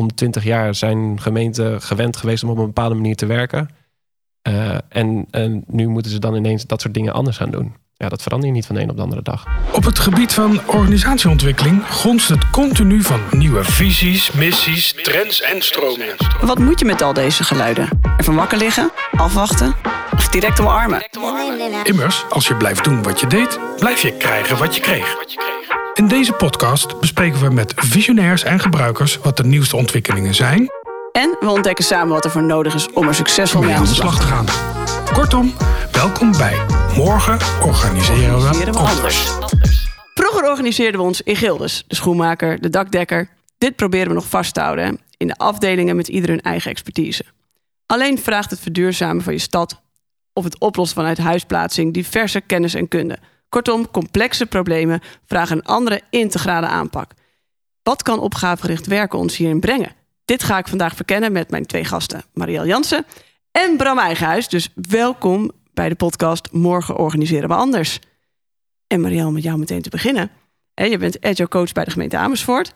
120 jaar zijn gemeenten gewend geweest om op een bepaalde manier te werken. Uh, en, en nu moeten ze dan ineens dat soort dingen anders gaan doen. Ja, dat verander je niet van de een op de andere dag. Op het gebied van organisatieontwikkeling gonst het continu van nieuwe visies, missies, trends en stromingen. Wat moet je met al deze geluiden? Ervan wakker liggen? Afwachten? Of direct omarmen? Immers, als je blijft doen wat je deed, blijf je krijgen wat je kreeg. In deze podcast bespreken we met visionairs en gebruikers wat de nieuwste ontwikkelingen zijn. En we ontdekken samen wat er voor nodig is om er succesvol mee aan de slag te gaan. Kortom, welkom bij Morgen organiseren we, anders. Vroeger organiseerden we ons in gildes. De schoenmaker, de dakdekker. Dit proberen we nog vast te houden. In de afdelingen met ieder hun eigen expertise. Alleen vraagt het verduurzamen van je stad of het oplossen vanuit huisplaatsing diverse kennis en kunde. Kortom, complexe problemen vragen een andere integrale aanpak. Wat kan opgavegericht werken ons hierin brengen? Dit ga ik vandaag verkennen met mijn twee gasten, Marielle Jansen en Bram Eigenhuis. Dus welkom bij de podcast Morgen organiseren we anders. En Marielle, met jou meteen te beginnen. Je bent agile coach bij de gemeente Amersfoort.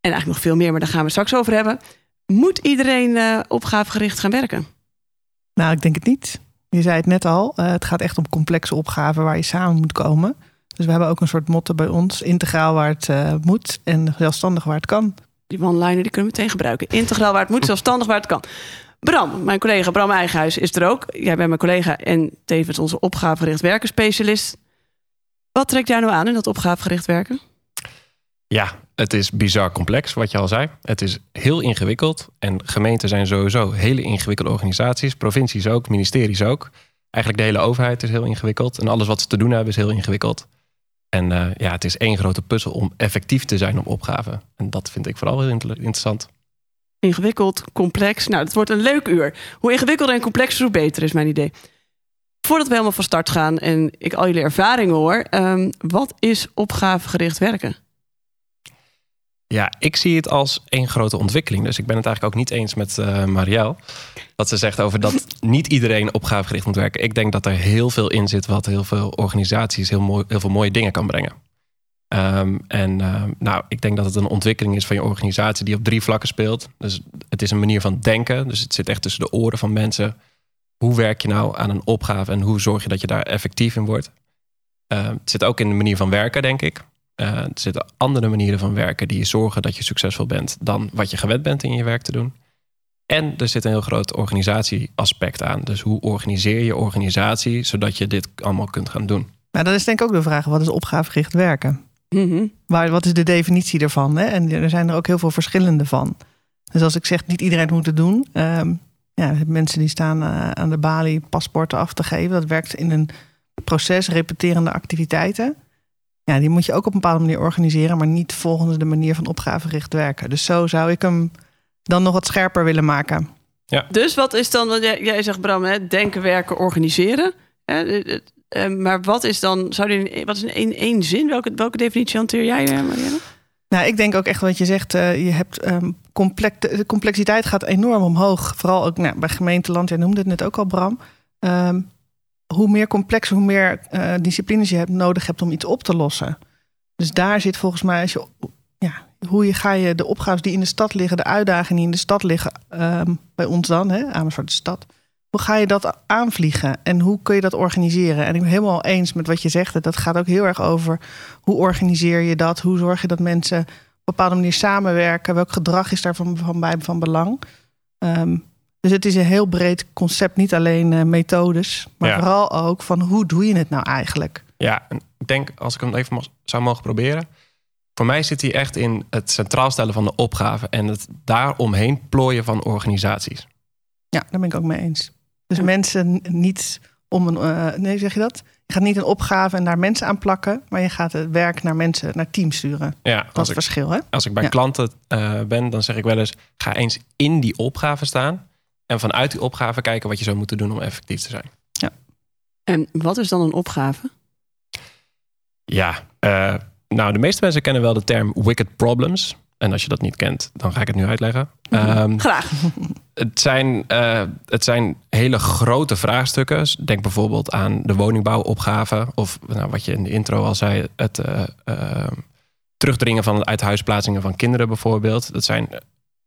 En eigenlijk nog veel meer, maar daar gaan we straks over hebben. Moet iedereen uh, opgavegericht gaan werken? Nou, ik denk het niet. Je zei het net al, uh, het gaat echt om complexe opgaven waar je samen moet komen. Dus we hebben ook een soort motto bij ons: integraal waar het uh, moet en zelfstandig waar het kan. Die one-liner die kunnen we meteen gebruiken. Integraal waar het moet, zelfstandig waar het kan. Bram, mijn collega Bram Eigenhuis is er ook. Jij bent mijn collega en tevens onze opgavegericht werken specialist. Wat trekt jou nou aan in dat opgavegericht werken? Ja, het is bizar complex, wat je al zei. Het is heel ingewikkeld. En gemeenten zijn sowieso hele ingewikkelde organisaties. Provincies ook, ministeries ook. Eigenlijk de hele overheid is heel ingewikkeld. En alles wat ze te doen hebben is heel ingewikkeld. En uh, ja, het is één grote puzzel om effectief te zijn op opgaven. En dat vind ik vooral heel interessant. Ingewikkeld, complex. Nou, het wordt een leuk uur. Hoe ingewikkelder en complexer, hoe beter is mijn idee. Voordat we helemaal van start gaan en ik al jullie ervaringen hoor, um, wat is opgavegericht werken? Ja, ik zie het als één grote ontwikkeling. Dus ik ben het eigenlijk ook niet eens met uh, Marielle. Wat ze zegt over dat niet iedereen opgavegericht moet werken. Ik denk dat er heel veel in zit wat heel veel organisaties heel, mooi, heel veel mooie dingen kan brengen. Um, en uh, nou, ik denk dat het een ontwikkeling is van je organisatie die op drie vlakken speelt. Dus het is een manier van denken. Dus het zit echt tussen de oren van mensen. Hoe werk je nou aan een opgave en hoe zorg je dat je daar effectief in wordt? Uh, het zit ook in de manier van werken, denk ik. Uh, er zitten andere manieren van werken die zorgen dat je succesvol bent dan wat je gewend bent in je werk te doen. En er zit een heel groot organisatieaspect aan. Dus hoe organiseer je organisatie zodat je dit allemaal kunt gaan doen? Nou, dat is denk ik ook de vraag: wat is opgavegericht werken? Mm Maar wat is de definitie ervan? Hè? En er zijn er ook heel veel verschillende van. Dus als ik zeg niet iedereen moet het doen. Um, ja, mensen die staan uh, aan de balie paspoorten af te geven. Dat werkt in een proces, repeterende activiteiten. Ja, die moet je ook op een bepaalde manier organiseren, maar niet volgens de manier van opgavegericht werken. Dus zo zou ik hem dan nog wat scherper willen maken. Ja. Dus wat is dan, wat jij, jij zegt Bram, hè, denken, werken, organiseren. Uh, maar wat is dan, zou je, wat is in één, zin? Welke, welke definitie hanteer jij, eh, Marianne? Nou, ik denk ook echt wat je zegt. Uh, je hebt um, complex, de complexiteit gaat enorm omhoog. Vooral ook nou, bij gemeenteland. Jij noemde het net ook al, Bram. Um, hoe meer complex, hoe meer uh, disciplines je hebt, nodig hebt om iets op te lossen. Dus daar zit volgens mij, als je, ja, hoe ga je de opgaves die in de stad liggen, de uitdagingen die in de stad liggen, um, bij ons dan, hè, Amersfoort de stad. Hoe ga je dat aanvliegen en hoe kun je dat organiseren? En ik ben helemaal eens met wat je zegt. Dat gaat ook heel erg over hoe organiseer je dat? Hoe zorg je dat mensen op een bepaalde manier samenwerken? Welk gedrag is daarvan van, bij, van belang? Um, dus het is een heel breed concept, niet alleen uh, methodes, maar vooral ook van hoe doe je het nou eigenlijk? Ja, ik denk als ik hem even zou mogen proberen. Voor mij zit hij echt in het centraal stellen van de opgave en het daaromheen plooien van organisaties. Ja, daar ben ik ook mee eens. Dus mensen niet om een. Uh, nee, zeg je dat? Je gaat niet een opgave en daar mensen aan plakken, maar je gaat het werk naar mensen, naar teams sturen. Ja, dat is het verschil. Hè? Als ik bij klanten uh, ben, dan zeg ik wel eens: ga eens in die opgave staan. En vanuit die opgave kijken wat je zou moeten doen om effectief te zijn. Ja. En wat is dan een opgave? Ja, uh, nou, de meeste mensen kennen wel de term wicked problems. En als je dat niet kent, dan ga ik het nu uitleggen. Um, Graag. Het zijn, uh, het zijn hele grote vraagstukken. Denk bijvoorbeeld aan de woningbouwopgave. Of nou, wat je in de intro al zei, het uh, uh, terugdringen van uithuisplaatsingen van kinderen bijvoorbeeld. Dat zijn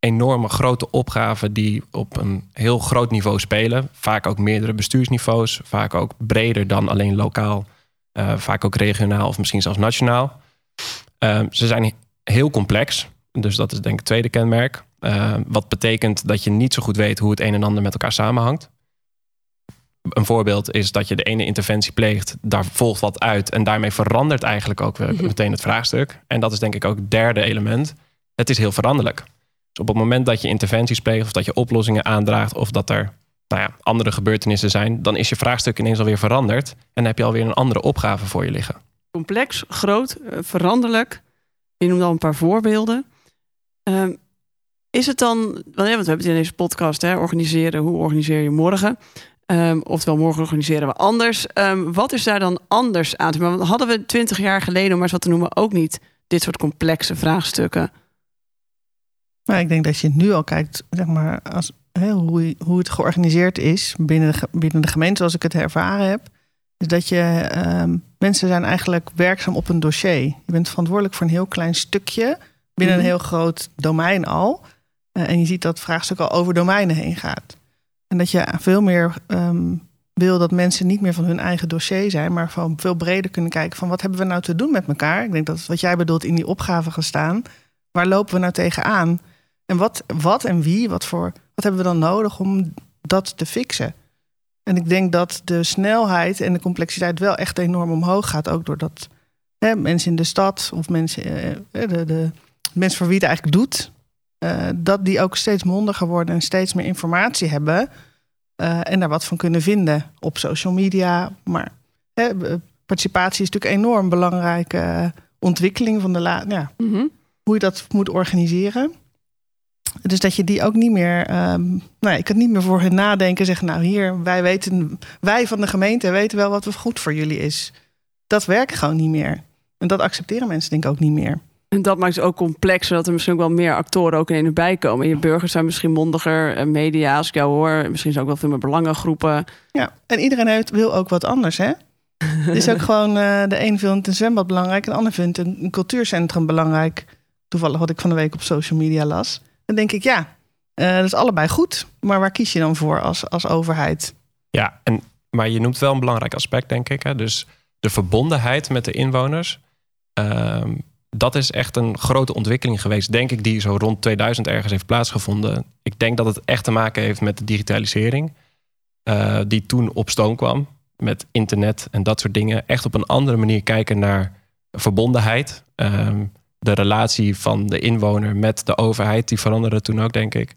enorme grote opgaven die op een heel groot niveau spelen. Vaak ook meerdere bestuursniveaus, vaak ook breder dan alleen lokaal, uh, vaak ook regionaal of misschien zelfs nationaal. Uh, ze zijn heel complex, dus dat is denk ik het tweede kenmerk. Uh, wat betekent dat je niet zo goed weet hoe het een en ander met elkaar samenhangt. Een voorbeeld is dat je de ene interventie pleegt, daar volgt wat uit en daarmee verandert eigenlijk ook weer meteen het vraagstuk. En dat is denk ik ook het derde element. Het is heel veranderlijk. Dus op het moment dat je interventies pleegt of dat je oplossingen aandraagt of dat er nou ja, andere gebeurtenissen zijn, dan is je vraagstuk ineens alweer veranderd en dan heb je alweer een andere opgave voor je liggen. Complex, groot, eh, veranderlijk. Je noemt al een paar voorbeelden. Uh, is het dan, want we hebben het in deze podcast, hè, organiseren, hoe organiseer je morgen? Um, oftewel, morgen organiseren we anders. Um, wat is daar dan anders aan hadden we twintig jaar geleden, om maar eens wat te noemen, ook niet dit soort complexe vraagstukken? Nou, ik denk dat je nu al kijkt, zeg maar, als, hè, hoe, hoe het georganiseerd is binnen de, binnen de gemeente, zoals ik het ervaren heb. Is dat je um, mensen zijn eigenlijk werkzaam op een dossier. Je bent verantwoordelijk voor een heel klein stukje binnen een heel groot domein al. Uh, en je ziet dat het vraagstuk al over domeinen heen gaat. En dat je veel meer um, wil dat mensen niet meer van hun eigen dossier zijn, maar van veel breder kunnen kijken van wat hebben we nou te doen met elkaar. Ik denk dat wat jij bedoelt in die opgave gaan staan. Waar lopen we nou tegenaan? En wat, wat en wie, wat, voor, wat hebben we dan nodig om dat te fixen? En ik denk dat de snelheid en de complexiteit wel echt enorm omhoog gaat. Ook doordat hè, mensen in de stad of mensen, eh, de, de mensen voor wie het eigenlijk doet, uh, dat die ook steeds mondiger worden en steeds meer informatie hebben. Uh, en daar wat van kunnen vinden op social media. Maar hè, participatie is natuurlijk een enorm belangrijke ontwikkeling van de la ja, mm -hmm. hoe je dat moet organiseren. Dus dat je die ook niet meer. Um, nou, ik kan niet meer voor hen nadenken. Zeggen, nou hier, wij weten, wij van de gemeente weten wel wat goed voor jullie is. Dat werkt gewoon niet meer. En dat accepteren mensen denk ik ook niet meer. En dat maakt het ook complex, zodat er misschien ook wel meer actoren ook in erbij komen. Je burgers zijn misschien mondiger, media, als ik jou hoor, misschien zijn ook wel veel meer belangengroepen. Ja, en iedereen heeft, wil ook wat anders, hè? Het is ook gewoon, uh, de een vindt een zwembad belangrijk, en de ander vindt een, een cultuurcentrum belangrijk. Toevallig wat ik van de week op social media las. Dan denk ik, ja, uh, dat is allebei goed. Maar waar kies je dan voor als, als overheid? Ja, en, maar je noemt wel een belangrijk aspect, denk ik. Hè? Dus de verbondenheid met de inwoners. Uh, dat is echt een grote ontwikkeling geweest, denk ik, die zo rond 2000 ergens heeft plaatsgevonden. Ik denk dat het echt te maken heeft met de digitalisering, uh, die toen op stoom kwam. Met internet en dat soort dingen. Echt op een andere manier kijken naar verbondenheid. Uh, de relatie van de inwoner met de overheid, die veranderde toen ook, denk ik.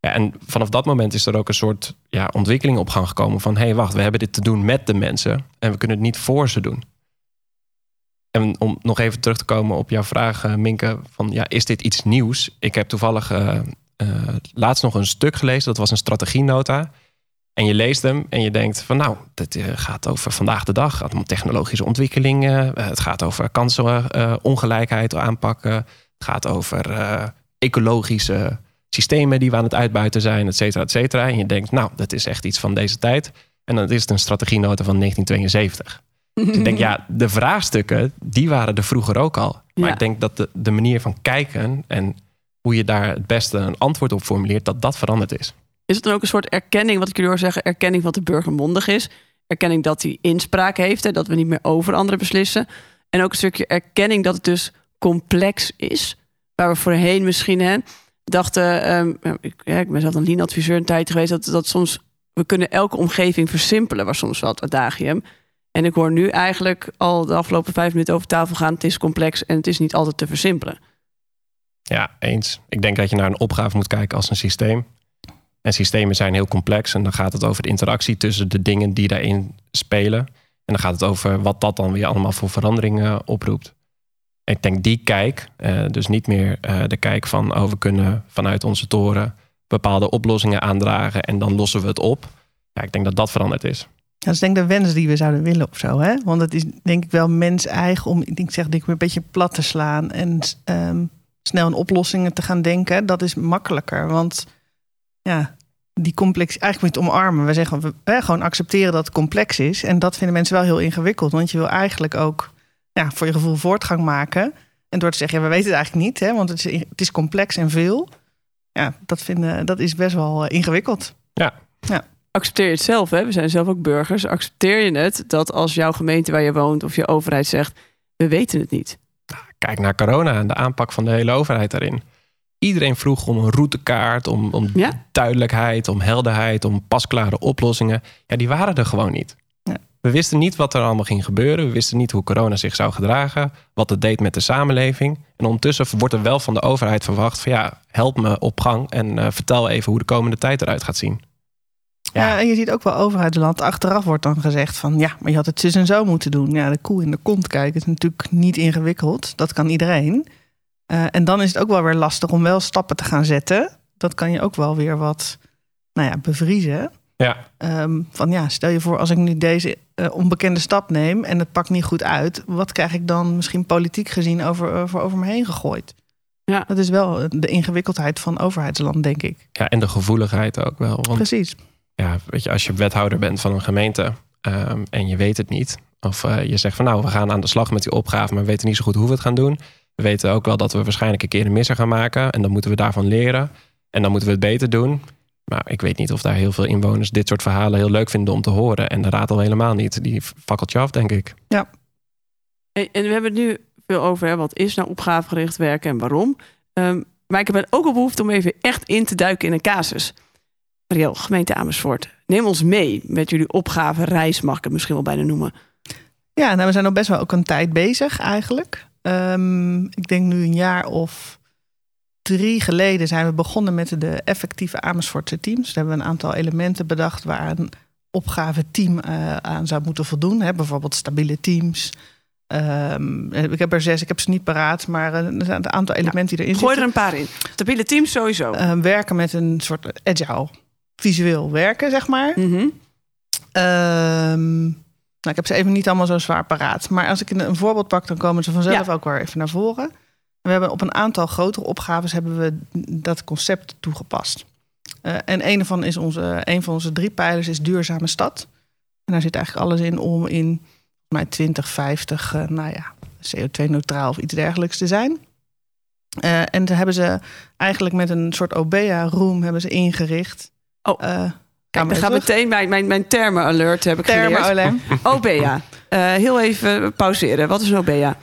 Ja, en vanaf dat moment is er ook een soort ja, ontwikkeling op gang gekomen van... hé, hey, wacht, we hebben dit te doen met de mensen en we kunnen het niet voor ze doen. En om nog even terug te komen op jouw vraag, uh, Minke, van ja, is dit iets nieuws? Ik heb toevallig uh, uh, laatst nog een stuk gelezen, dat was een strategienota. En je leest hem en je denkt van nou, dit gaat over vandaag de dag, het gaat om technologische ontwikkelingen, het gaat over kansenongelijkheid aanpakken, het gaat over ecologische systemen die we aan het uitbuiten zijn, et cetera, et cetera. En je denkt, nou, dat is echt iets van deze tijd. En dan is het een strategienota van 1972. Dus ik denk, ja, de vraagstukken, die waren er vroeger ook al. Maar ja. ik denk dat de, de manier van kijken en hoe je daar het beste een antwoord op formuleert, dat dat veranderd is. Is het dan ook een soort erkenning, wat ik jullie hoor zeggen, erkenning wat de burger mondig is? Erkenning dat hij inspraak heeft, hè, dat we niet meer over anderen beslissen. En ook een stukje erkenning dat het dus complex is. Waar we voorheen misschien hè, dachten, um, ik, ben zelf een lean-adviseur een tijd geweest, dat, dat soms we kunnen elke omgeving versimpelen, was soms het adagium. En ik hoor nu eigenlijk al de afgelopen vijf minuten over tafel gaan. Het is complex en het is niet altijd te versimpelen. Ja, eens. Ik denk dat je naar een opgave moet kijken als een systeem. En systemen zijn heel complex. En dan gaat het over de interactie tussen de dingen die daarin spelen. En dan gaat het over wat dat dan weer allemaal voor veranderingen oproept. Ik denk die kijk, uh, dus niet meer uh, de kijk van oh, we kunnen vanuit onze toren bepaalde oplossingen aandragen en dan lossen we het op. Ja, ik denk dat dat veranderd is. Dat is denk ik de wens die we zouden willen of zo. Hè? Want het is denk ik wel mens eigen om, ik zeg, denk ik, een beetje plat te slaan en um, snel in oplossingen te gaan denken. Dat is makkelijker. Want ja, die complex, eigenlijk moet je het omarmen. We zeggen we, hè, gewoon accepteren dat het complex is. En dat vinden mensen wel heel ingewikkeld. Want je wil eigenlijk ook ja, voor je gevoel voortgang maken. En door te zeggen, ja, we weten het eigenlijk niet, hè, want het is, het is complex en veel. ja, dat, vinden, dat is best wel eh, ingewikkeld. Ja. ja. Accepteer je het zelf, hè? we zijn zelf ook burgers. Accepteer je het dat als jouw gemeente waar je woont of je overheid zegt: we weten het niet? Kijk naar corona en de aanpak van de hele overheid daarin. Iedereen vroeg om een routekaart, om, om Ja? duidelijkheid, om helderheid, om pasklare oplossingen. Ja, die waren er gewoon niet. Ja. We wisten niet wat er allemaal ging gebeuren. We wisten niet hoe corona zich zou gedragen. Wat het deed met de samenleving. En ondertussen wordt er wel van de overheid verwacht: van ja, help me op gang en eh, vertel even hoe de komende tijd eruit gaat zien. Ja. en je ziet ook wel overheidsland. Achteraf wordt dan gezegd van ja, maar je had het zus en zo moeten doen. Ja, de koe in de kont kijken is natuurlijk niet ingewikkeld. Dat kan iedereen. Eh, en dan is het ook wel weer lastig om wel stappen te gaan zetten. Dat kan je ook wel weer wat nou ja, bevriezen. Ja, Ehm, van ja, stel je voor als ik nu deze eh, onbekende stap neem en het pakt niet goed uit, wat krijg ik dan misschien politiek gezien over, over, over me heen gegooid? Ja. Dat is wel de ingewikkeldheid van overheidsland, denk ik. ja, en de gevoeligheid ook wel. Want Precies. ja, weet je, als je wethouder bent van een gemeente ehm, en je weet het niet, of eh, je zegt van nou, we gaan aan de slag met die opgave, maar we weten niet zo goed hoe we het gaan doen. We weten ook wel dat we waarschijnlijk een keer een misser gaan maken en dan moeten we daarvan leren en dan moeten we het beter doen. Maar ik weet niet of daar heel veel inwoners dit soort verhalen heel leuk vinden om te horen. En de raad al helemaal niet. Die fakkelt je af, denk ik. En, en we hebben het nu veel over hè, wat is nou opgavegericht werken en waarom. Ehm, maar ik heb ook wel behoefte om even echt in te duiken in een casus. Mariel, gemeente Amersfoort, neem ons mee met jullie opgave reis, mag ik het misschien wel bijna noemen. Ja, nou, we zijn al best wel ook een tijd bezig eigenlijk. Ehm, ik denk nu een jaar of drie geleden zijn we begonnen met de effectieve Amersfoortse teams. Daar hebben we een aantal elementen bedacht waar een opgaveteam eh, aan zou moeten voldoen. Hè? Bijvoorbeeld stabiele teams. Ehm, ik heb er zes, ik heb ze niet paraat, maar zijn een aantal elementen die erin Gooi er zitten. een paar in. Stabiele teams sowieso. Ehm, werken met een soort agile, visueel werken, zeg maar. Ehm, nou, ik heb ze even niet allemaal zo zwaar paraat. Maar als ik een, voorbeeld pak, dan komen ze vanzelf Ja. ook weer even naar voren. We hebben op een aantal grotere opgaves hebben we dat concept toegepast. Eh, en een van, is onze, een van onze drie pijlers is duurzame stad. En daar zit eigenlijk alles in om in volgens mij 2050, eh, nou ja, CO2-neutraal of iets dergelijks te zijn. Eh, en daar hebben ze eigenlijk met een soort OBEA-room hebben ze ingericht. Oh. Kijk, we dan gaat meteen mijn, mijn, mijn termen-alert heb ik geleerd. Thermo-alarm. OBEA. Eh, heel even pauzeren. Wat is een OBEA?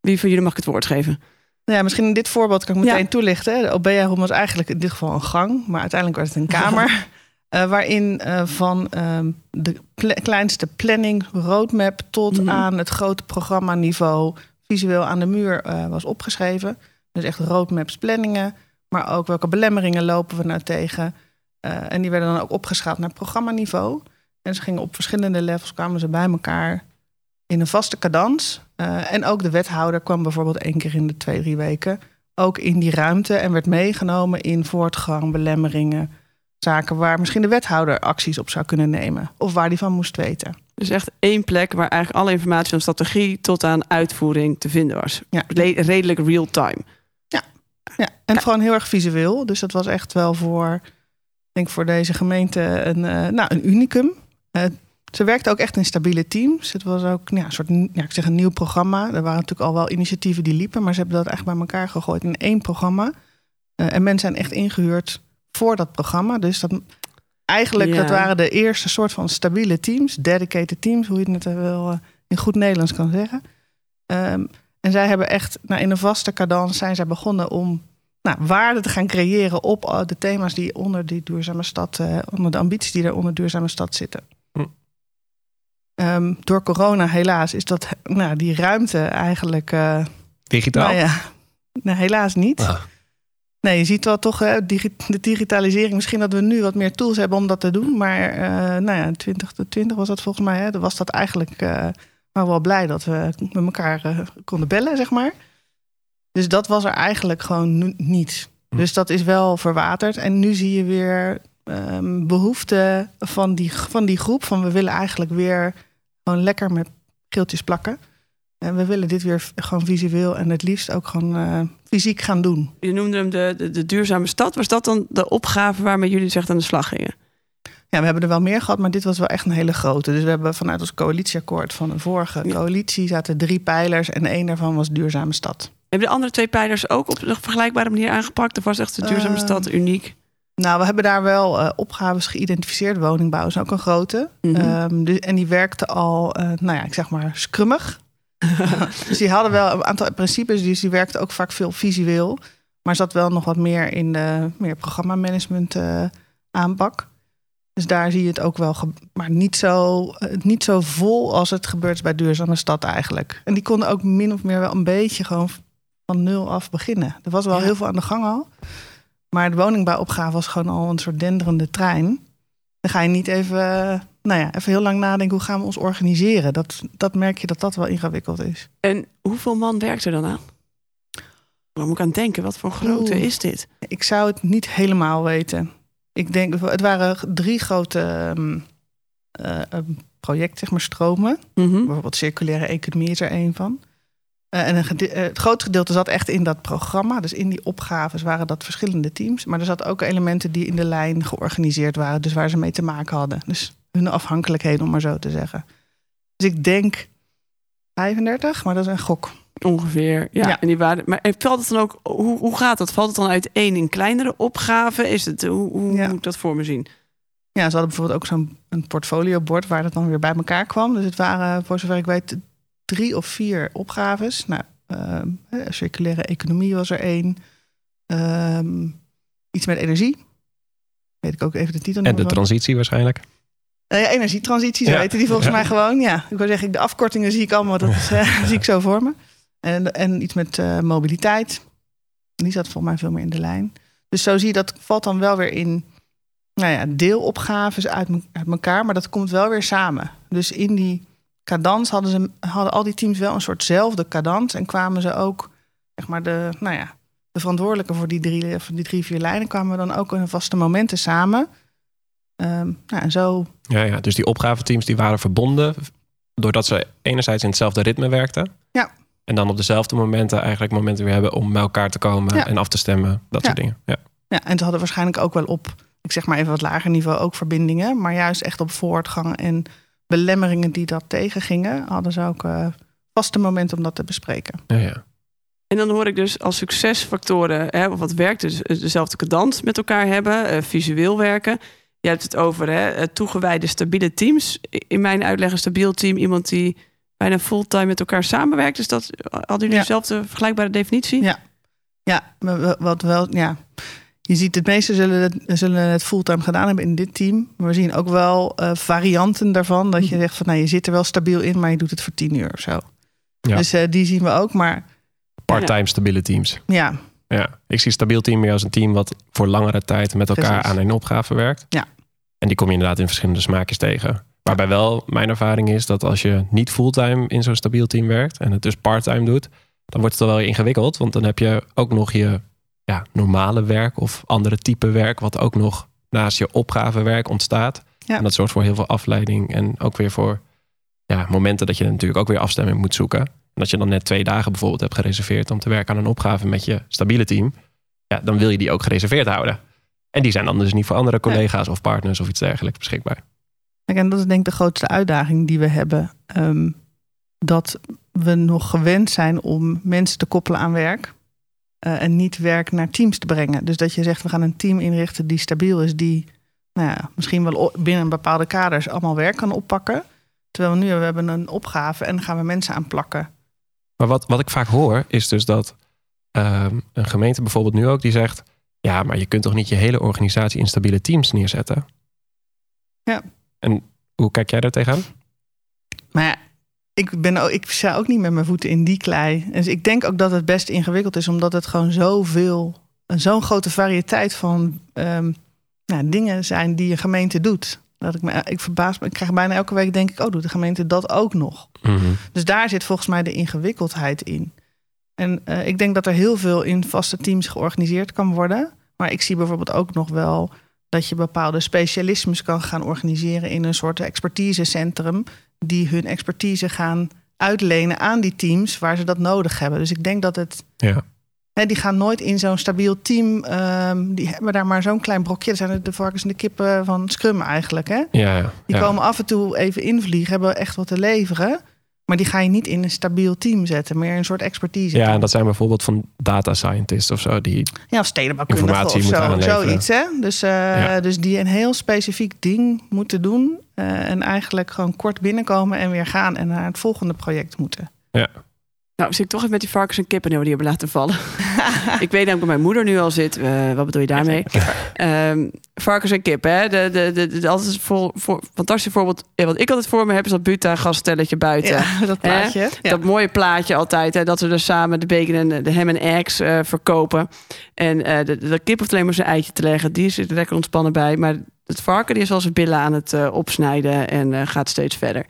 Wie van jullie mag ik het woord geven? Nou ja, misschien in dit voorbeeld kan ik meteen Ja. toelichten. De OBEA-room was eigenlijk in dit geval een gang, maar uiteindelijk werd het een kamer. eh, waarin eh, van ehm, de kleinste planning, roadmap, tot Mhm. aan het grote programmaniveau visueel aan de muur was opgeschreven. Dus echt roadmaps, planningen, maar ook welke belemmeringen lopen we nou tegen. Eh, en die werden dan ook opgeschaald naar programmaniveau. En ze gingen op verschillende levels, kwamen ze bij elkaar in een vaste cadans. Eh, en ook de wethouder kwam bijvoorbeeld één keer in de twee, drie weken ook in die ruimte en werd meegenomen in voortgang, belemmeringen, zaken waar misschien de wethouder acties op zou kunnen nemen of waar die van moest weten. Dus echt één plek waar eigenlijk alle informatie van strategie tot aan uitvoering te vinden was. Ja. Redelijk real time. Ja, en gewoon heel erg visueel. Dus dat was echt wel voor, denk voor deze gemeente een, eh, nou, een unicum. Eh, ze werkte ook echt in stabiele teams. Het was ook ja, een soort, ja, ik zeg een nieuw programma. Er waren natuurlijk al wel initiatieven die liepen, maar ze hebben dat echt bij elkaar gegooid in één programma. Eh, en mensen zijn echt ingehuurd voor dat programma. Dus dat, eigenlijk, Ja. dat waren de eerste soort van stabiele teams, dedicated teams, hoe je het wel in goed Nederlands kan zeggen. Ehm, en zij hebben echt, nou, in een vaste cadans zijn zij begonnen om nou, waarde te gaan creëren op eh, de thema's die onder die duurzame stad, eh, onder de ambities die er onder duurzame stad zitten. Hm. Ehm, door corona helaas is dat, nou, die ruimte eigenlijk, eh, Digitaal. nou ja, nee, helaas niet. Ah. Nee, je ziet wel toch hè, digi- de digitalisering. Misschien dat we nu wat meer tools hebben om dat te doen. Maar nou ja, 2020 was dat volgens mij. Hè, was dat eigenlijk. eh maar wel blij dat we met elkaar konden bellen, zeg maar. Dus dat was er eigenlijk gewoon niet. Hm. Dus dat is wel verwaterd. En nu zie je weer ehm behoefte van die, van die groep. Van we willen eigenlijk weer gewoon lekker met geeltjes plakken. En we willen dit weer gewoon visueel en het liefst ook gewoon eh, fysiek gaan doen. Je noemde hem de, de, de duurzame stad. Was dat dan de opgave waarmee jullie dus echt aan de slag gingen? Ja, we hebben er wel meer gehad, maar dit was wel echt een hele grote. Dus we hebben vanuit ons coalitieakkoord van de vorige Ja. coalitie zaten drie pijlers en één daarvan was duurzame stad. Hebben de andere twee pijlers ook op een vergelijkbare manier aangepakt? Of was echt de duurzame Eh, stad uniek? Nou, we hebben daar wel eh, opgaves geïdentificeerd. Woningbouw is ook een grote. Ehm, dus, en die werkte al, eh, nou ja, ik zeg maar scrummig. dus die hadden wel een aantal principes. Dus die werkte ook vaak veel visueel. Maar zat wel nog wat meer in de meer programmamanagement eh aanpak. Dus daar zie je het ook wel, maar niet zo, niet zo vol als het gebeurt bij Duurzame Stad eigenlijk. En die konden ook min of meer wel een beetje gewoon van nul af beginnen. Er was wel Ja. heel veel aan de gang al. Maar de woningbouwopgave was gewoon al een soort denderende trein. Dan ga je niet even, eh, nou ja, even heel lang nadenken hoe gaan we ons organiseren. Dat, dat merk je dat dat wel ingewikkeld is. En hoeveel man werkt er dan aan? Waar moet ik aan denken? Wat voor grootte Oeh. is dit? Ik zou het niet helemaal weten. Ik denk, het waren drie grote ehm, eh, eh, projecten, zeg maar, stromen. Mhm. Bijvoorbeeld circulaire economie is er één van. Eh, en een eh, het grote gedeelte zat echt in dat programma. Dus in die opgaves waren dat verschillende teams. Maar er zat ook elementen die in de lijn georganiseerd waren. Dus waar ze mee te maken hadden. Dus hun afhankelijkheden, om maar zo te zeggen. Dus ik denk 35, maar dat is een gok. Ongeveer. Ja. Ja. En die waren, maar valt het dan ook, hoe, hoe gaat dat? Valt het dan uiteen in kleinere opgaven? Is het, hoe, hoe Ja. moet ik dat voor me zien? Ja, ze hadden bijvoorbeeld ook zo'n portfoliobord waar dat dan weer bij elkaar kwam. Dus het waren, voor zover ik weet, drie of vier opgaves. Nou, ehm, eh, circulaire economie was er één. Ehm, iets met energie. Weet ik ook even de titel En de transitie waarschijnlijk. Eh, ja, energietransitie, zo Ja. die volgens Ja. mij gewoon. Ja, ik wil zeggen, de afkortingen zie ik allemaal, dat is, eh, zie ik zo voor me. En, en iets met eh, mobiliteit. Die zat volgens mij veel meer in de lijn. Dus zo zie je, dat valt dan wel weer in nou ja, deelopgaves uit, uit elkaar, maar dat komt wel weer samen. Dus in die cadans hadden, ze, hadden al die teams wel een soortzelfde cadans en kwamen ze ook, zeg maar, de, nou ja, de verantwoordelijke voor die drie, voor die drie, vier lijnen kwamen dan ook in vaste momenten samen. Ehm, nou, en zo Ja, ja, dus die opgaveteams die waren verbonden doordat ze enerzijds in hetzelfde ritme werkten. Ja. En dan op dezelfde momenten eigenlijk momenten weer hebben om bij elkaar te komen Ja. en af te stemmen. Dat soort dingen. Ja. Ja, en ze hadden waarschijnlijk ook wel op, ik zeg maar even wat lager niveau, ook verbindingen. Maar juist echt op voortgang en belemmeringen die dat tegengingen, hadden ze ook eh, vaste momenten om dat te bespreken. Ja, ja. En dan hoor ik dus als succesfactoren, hè, of wat werkt, dus dezelfde cadans met elkaar hebben, eh, visueel werken. Je hebt het over hè, eh, toegewijde, stabiele teams. In mijn uitleg een stabiel team, iemand die bijna fulltime met elkaar samenwerkt. Dus dat hadden jullie Ja. dezelfde vergelijkbare definitie? Ja. Ja, wat wel, ja. Je ziet het meeste zullen het, zullen het fulltime gedaan hebben in dit team. Maar we zien ook wel eh, varianten daarvan. Dat je zegt van nou, je zit er wel stabiel in, maar je doet het voor tien uur of zo. Ja. Dus eh, die zien we ook. Maar Part-time stabiele teams. ja, Ja. Ik zie stabiel team meer als een team wat voor langere tijd met elkaar Precies. aan een opgave werkt. Ja. En die kom je inderdaad in verschillende smaakjes tegen. Waarbij wel mijn ervaring is dat als je niet fulltime in zo'n stabiel team werkt en het dus parttime doet, dan wordt het wel ingewikkeld. Want dan heb je ook nog je ja, normale werk of andere type werk, wat ook nog naast je opgavewerk ontstaat. Ja. En dat zorgt voor heel veel afleiding en ook weer voor ja, momenten dat je natuurlijk ook weer afstemming moet zoeken. En als je dan net twee dagen bijvoorbeeld hebt gereserveerd om te werken aan een opgave met je stabiele team, ja, dan wil je die ook gereserveerd houden. En die zijn dan dus niet voor andere collega's of partners of iets dergelijks beschikbaar. En dat is denk ik de grootste uitdaging die we hebben. Ehm, dat we nog gewend zijn om mensen te koppelen aan werk. Eh, en niet werk naar teams te brengen. Dus dat je zegt, we gaan een team inrichten die stabiel is. Die nou ja, misschien wel binnen bepaalde kaders allemaal werk kan oppakken. Terwijl we nu we hebben een opgave en dan gaan we mensen aan plakken. Maar wat, wat ik vaak hoor, is dus dat ehm, een gemeente bijvoorbeeld nu ook die zegt: Ja, maar je kunt toch niet je hele organisatie in stabiele teams neerzetten? Ja. En hoe kijk jij daar tegenaan? Maar ja, ik, ben, ook- ik sta ook niet met mijn voeten in die klei. Dus ik denk ook dat het best ingewikkeld is, omdat het gewoon zoveel, zo'n grote variëteit van ehm, nou, dingen zijn die een gemeente doet. Dat ik, me, ik verbaas me, ik krijg bijna elke week denk ik, oh, doet de gemeente dat ook nog? Dus daar zit volgens mij de ingewikkeldheid in. En eh, ik denk dat er heel veel in vaste teams georganiseerd kan worden. Maar ik zie bijvoorbeeld ook nog wel dat je bepaalde specialismes kan gaan organiseren in een soort expertisecentrum. Die hun expertise gaan uitlenen aan die teams waar ze dat nodig hebben. Dus ik denk dat het. Ja. Hè, die gaan nooit in zo'n stabiel team. ehm, die hebben daar maar zo'n klein brokje. Dat zijn de varkens en de kippen van Scrum eigenlijk. Hè? Ja, ja. Die komen af en toe even invliegen, hebben echt wat te leveren. Maar die ga je niet in een stabiel team zetten, meer een soort expertise. Ja, en dat zijn bijvoorbeeld van data scientists of zo. Die, ja, of stedenbouwkundigen of zo, zoiets. Hè? Dus, eh, Ja. dus die een heel specifiek ding moeten doen. eh, en eigenlijk gewoon kort binnenkomen en weer gaan en naar het volgende project moeten. Nou, zit ik toch even met die varkens en kippen die hebben laten vallen. ik weet namelijk waar mijn moeder nu al zit. Eh, wat bedoel je daarmee? Ehm, varkens en kippen, hè? De, de, de, de, altijd voor, voor, fantastisch voorbeeld. Ja, wat ik altijd voor me heb, is dat Buta gasstelletje buiten. Ja, dat plaatje. Ja. Dat mooie plaatje altijd. Hè, dat we er samen de bacon en de ham en eggs eh, verkopen. En eh, de, de kip hoeft alleen maar zijn eitje te leggen. Die zit er lekker ontspannen bij. Maar het varken die is al zijn billen aan het opsnijden. En gaat steeds verder.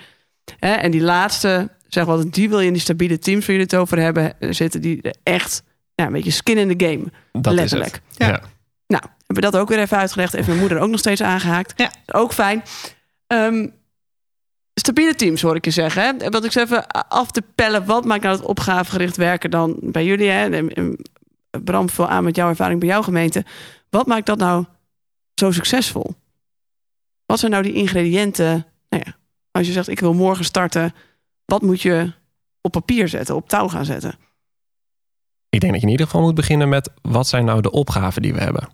Hè, en die laatste, zeg wel, die wil je in die stabiele teams waar jullie het over hebben eh, zitten. Die er echt ja, een beetje skin in the game. dat letterlijk. is het. Ja. Ja. Nou, hebben we dat ook weer even uitgelegd. Heeft mijn moeder ook nog steeds aangehaakt. Ja. Ook fijn. Ehm, stabiele teams hoor ik je zeggen. Hè? Wat ik eens even af te pellen. Wat maakt nou het opgavegericht werken dan bij jullie? Hè? Bram, veel aan met jouw ervaring bij jouw gemeente. Wat maakt dat nou zo succesvol? Wat zijn nou die ingrediënten? Nou ja, als je zegt ik wil morgen starten. Wat moet je op papier zetten, op touw gaan zetten? Ik denk dat je in ieder geval moet beginnen met wat zijn nou de opgaven die we hebben.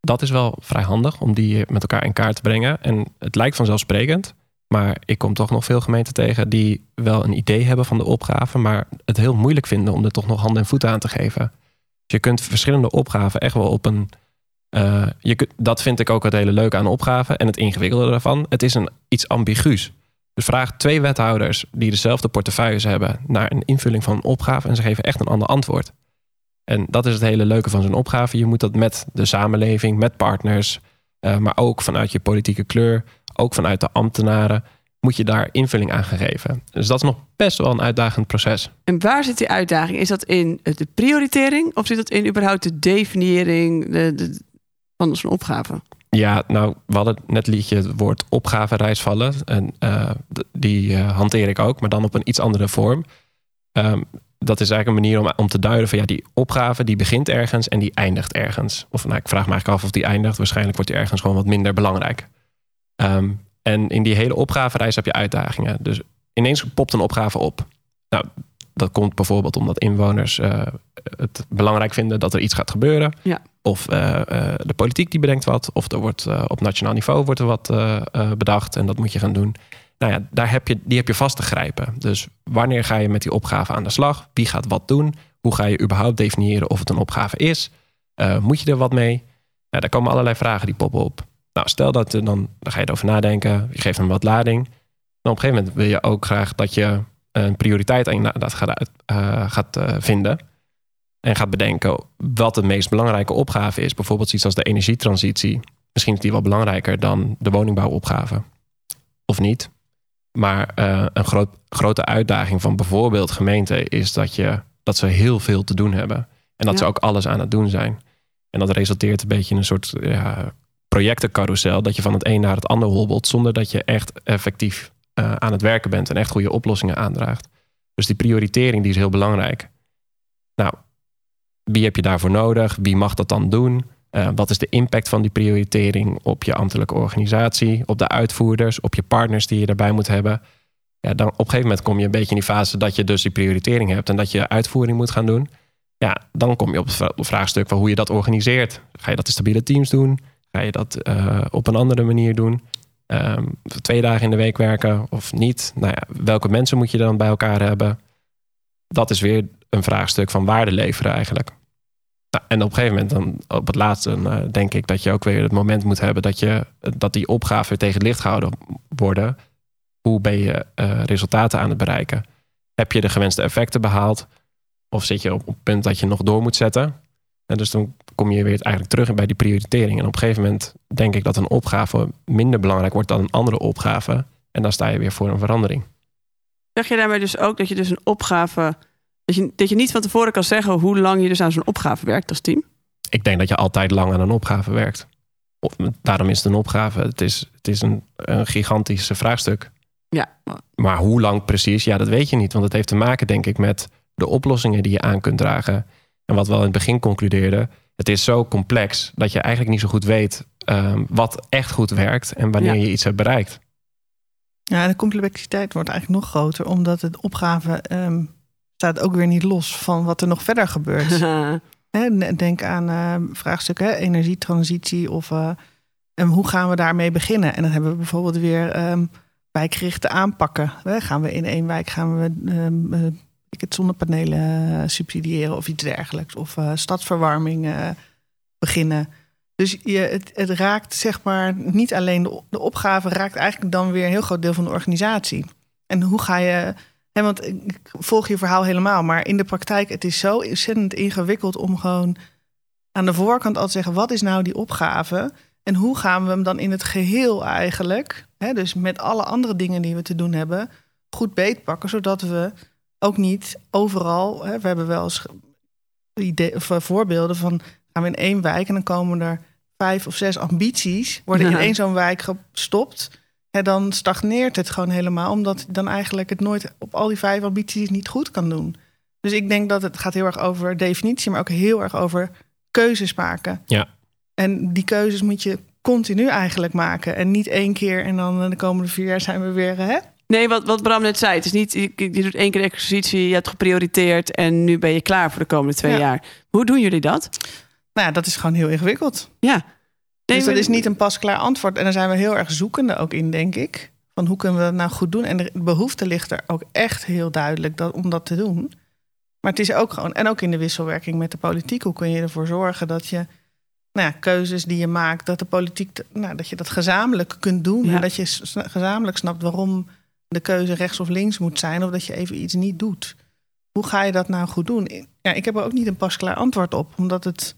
Dat is wel vrij handig om die met elkaar in kaart te brengen. En het lijkt vanzelfsprekend, maar ik kom toch nog veel gemeenten tegen die wel een idee hebben van de opgave, maar het heel moeilijk vinden om er toch nog handen en voeten aan te geven. Dus je kunt verschillende opgaven echt wel op een. eh, je kunt, dat vind ik ook het hele leuke aan opgaven en het ingewikkelde daarvan. Het is een iets ambiguus. Dus vraag twee wethouders die dezelfde portefeuilles hebben naar een invulling van een opgave en ze geven echt een ander antwoord. En dat is het hele leuke van zo'n opgave. Je moet dat met de samenleving, met partners, eh, maar ook vanuit je politieke kleur, ook vanuit de ambtenaren, moet je daar invulling aan geven. Dus dat is nog best wel een uitdagend proces. En waar zit die uitdaging? Is dat in de prioritering of zit dat in überhaupt de definiëring de, de- van zo'n opgave? Ja, nou, we hadden net liedje het woord opgavereis vallen. En eh, die eh, hanteer ik ook, maar dan op een iets andere vorm. Ehm, dat is eigenlijk een manier om, om te duiden van ja, die opgave die begint ergens en die eindigt ergens. Of nou, ik vraag me eigenlijk af of die eindigt. Waarschijnlijk wordt die ergens gewoon wat minder belangrijk. Ehm, en in die hele opgavereis heb je uitdagingen. Dus ineens popt een opgave op. Nou, dat komt bijvoorbeeld omdat inwoners eh, het belangrijk vinden dat er iets gaat gebeuren. Ja. Of eh, eh, de politiek die bedenkt wat. Of er wordt eh, op nationaal niveau wordt er wat bedacht en dat moet je gaan doen. Nou ja, daar heb je, die heb je vast te grijpen. Dus wanneer ga je met die opgave aan de slag? Wie gaat wat doen? Hoe ga je überhaupt definiëren of het een opgave is? Moet je er wat mee? Nou, daar komen allerlei vragen die poppen op. Nou, stel dat dan, dan ga je erover nadenken. Je geeft hem wat lading. Dan op een gegeven moment wil je ook graag dat je een prioriteit gaat, uit- eh, gaat eh, vinden. En gaat bedenken wat de meest belangrijke opgave is. Bijvoorbeeld iets als de energietransitie. Misschien is die wel belangrijker dan de woningbouwopgave. Of niet. Maar eh, een groot, grote uitdaging van bijvoorbeeld gemeenten is dat, je, dat ze heel veel te doen hebben. En dat Ja. ze ook alles aan het doen zijn. En dat resulteert een beetje in een soort ja, projectencarousel. Dat je van het een naar het ander hobbelt. Zonder dat je echt effectief eh, aan het werken bent. En echt goede oplossingen aandraagt. Dus die prioritering die is heel belangrijk. Nou, wie heb je daarvoor nodig? Wie mag dat dan doen? Eh, wat is de impact van die prioritering op je ambtelijke organisatie, op de uitvoerders, op je partners die je daarbij moet hebben? Ja, dan op een gegeven moment kom je een beetje in die fase dat je dus die prioritering hebt en dat je uitvoering moet gaan doen. Ja, dan kom je op het vra- vraagstuk van hoe je dat organiseert. Ga je dat in stabiele teams doen? Ga je dat eh, op een andere manier doen? Ehm, twee dagen in de week werken of niet? Nou ja, welke mensen moet je dan bij elkaar hebben? Dat is weer een vraagstuk van waarde leveren eigenlijk. Nou, en op een gegeven moment, dan, op het laatste, eh, denk ik dat je ook weer het moment moet hebben dat, je, dat die opgaven tegen het licht gehouden worden. Hoe ben je eh, resultaten aan het bereiken? Heb je de gewenste effecten behaald? Of zit je op op het punt dat je nog door moet zetten? En dus dan kom je weer eigenlijk terug bij die prioritering. En op een gegeven moment denk ik dat een opgave minder belangrijk wordt dan een andere opgave. En dan sta je weer voor een verandering. Zeg je daarmee dus ook dat je dus een opgave. Dat je, dat je niet van tevoren kan zeggen hoe lang je dus aan zo'n opgave werkt als team? ik denk dat je altijd lang aan een opgave werkt. Of, daarom is het een opgave. Het is, het is een, een gigantisch vraagstuk. Ja, Maar hoe lang precies, ja, dat weet je niet. Want het heeft te maken, denk ik, met de oplossingen die je aan kunt dragen. En wat we al in het begin concludeerden, het is zo complex dat je eigenlijk niet zo goed weet ehm, wat echt goed werkt en wanneer Ja. je iets hebt bereikt. Ja, de complexiteit wordt eigenlijk nog groter, omdat het opgave ehm, staat ook weer niet los van wat er nog verder gebeurt. Denk aan uh, vraagstukken hè, energietransitie of uh, en hoe gaan we daarmee beginnen? En dan hebben we bijvoorbeeld weer um, wijkgerichte aanpakken. Hè, gaan we in één wijk gaan we um, uh, het zonnepanelen subsidiëren of iets dergelijks, of stadsverwarming beginnen. Dus je, het, het, raakt zeg maar niet alleen de, de opgave, raakt eigenlijk dan weer een heel groot deel van de organisatie. En hoe ga je Hè, want ik volg je verhaal helemaal, maar in de praktijk, het is zo ontzettend ingewikkeld om gewoon aan de voorkant al te zeggen: wat is nou die opgave? En hoe gaan we hem dan in het geheel eigenlijk, hè, dus met alle andere dingen die we te doen hebben, goed beetpakken, zodat we ook niet overal, hè, we hebben wel eens idee, of voorbeelden van gaan we in één wijk en dan komen er vijf of zes ambities, worden in één zo'n wijk gestopt dan stagneert het gewoon helemaal. Omdat dan eigenlijk het nooit op al die vijf ambities niet goed kan doen. Dus ik denk dat het gaat heel erg over definitie, maar ook heel erg over keuzes maken. Ja. En die keuzes moet je continu eigenlijk maken. En niet één keer en dan de komende vier jaar zijn we weer. Hè? Nee, wat, wat Bram net zei. Het is niet, je, je doet één keer de exercitie, je hebt geprioriteerd en nu ben je klaar voor de komende twee jaar. Hoe doen jullie dat? Nou ja, dat is gewoon heel ingewikkeld. Ja dus dat is niet een pasklaar antwoord. En daar zijn we heel erg zoekende ook in, denk ik. Van hoe kunnen we dat nou goed doen? En de behoefte ligt er ook echt heel duidelijk dat, om dat te doen. Maar het is ook gewoon, en ook in de wisselwerking met de politiek, hoe kun je ervoor zorgen dat je nou ja, keuzes die je maakt, dat de politiek, nou, dat je dat gezamenlijk kunt doen. En dat je gezamenlijk snapt waarom de keuze rechts of links moet zijn, of dat je even iets niet doet. Hoe ga je dat nou goed doen? Ja, ik heb er ook niet een pasklaar antwoord op, omdat het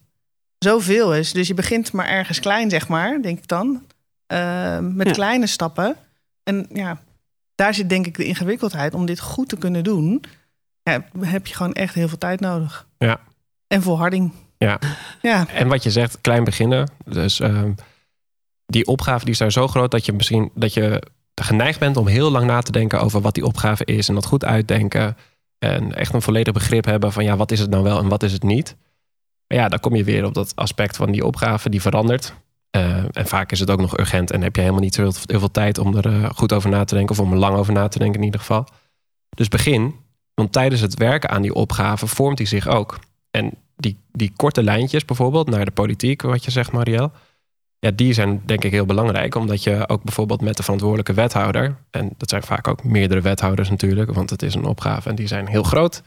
zoveel is. Dus je begint maar ergens klein, zeg maar, denk ik dan. Uh, met kleine stappen. En ja, daar zit denk ik de ingewikkeldheid. Om dit goed te kunnen doen, ja, heb je gewoon echt heel veel tijd nodig. Ja. En volharding. Ja. ja. En wat je zegt, klein beginnen. Dus uh, die opgave die is daar zo groot dat je misschien dat je geneigd bent om heel lang na te denken over wat die opgave is. En dat goed uitdenken. En echt een volledig begrip hebben van ja, wat is het nou wel en wat is het niet. Maar ja, dan kom je weer op dat aspect van die opgave die verandert. Uh, en vaak is het ook nog urgent en heb je helemaal niet heel, veel tijd om er uh, goed over na te denken, of om er lang over na te denken in ieder geval. Dus begin, want tijdens het werken aan die opgave vormt die zich ook. En die, die korte lijntjes bijvoorbeeld naar de politiek, wat je zegt, Marielle. Ja, die zijn denk ik heel belangrijk, omdat je ook bijvoorbeeld met de verantwoordelijke wethouder, en dat zijn vaak ook meerdere wethouders natuurlijk, want het is een opgave en die zijn heel groot.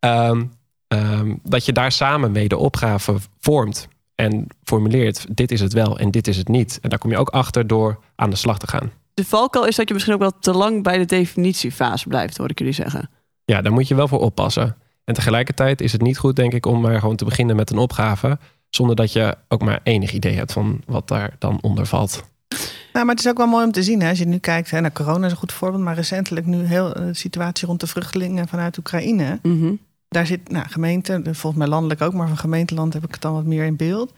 Um, Ehm, dat je daar samen mee de opgave vormt en formuleert: dit is het wel en dit is het niet. En daar kom je ook achter door aan de slag te gaan. De valkuil is dat je misschien ook wel te lang bij de definitiefase blijft, hoor ik jullie zeggen. Ja, daar moet je wel voor oppassen. En tegelijkertijd is het niet goed, denk ik, om maar gewoon te beginnen met een opgave. Zonder dat je ook maar enig idee hebt van wat daar dan onder valt. Nou, maar het is ook wel mooi om te zien. Hè? Als je nu kijkt hè, naar corona is een goed voorbeeld. Maar recentelijk nu heel de situatie rond de vluchtelingen vanuit Oekraïne. Mm daar zit nou, gemeente, volgens mij landelijk ook, maar van gemeenteland heb ik het dan wat meer in beeld.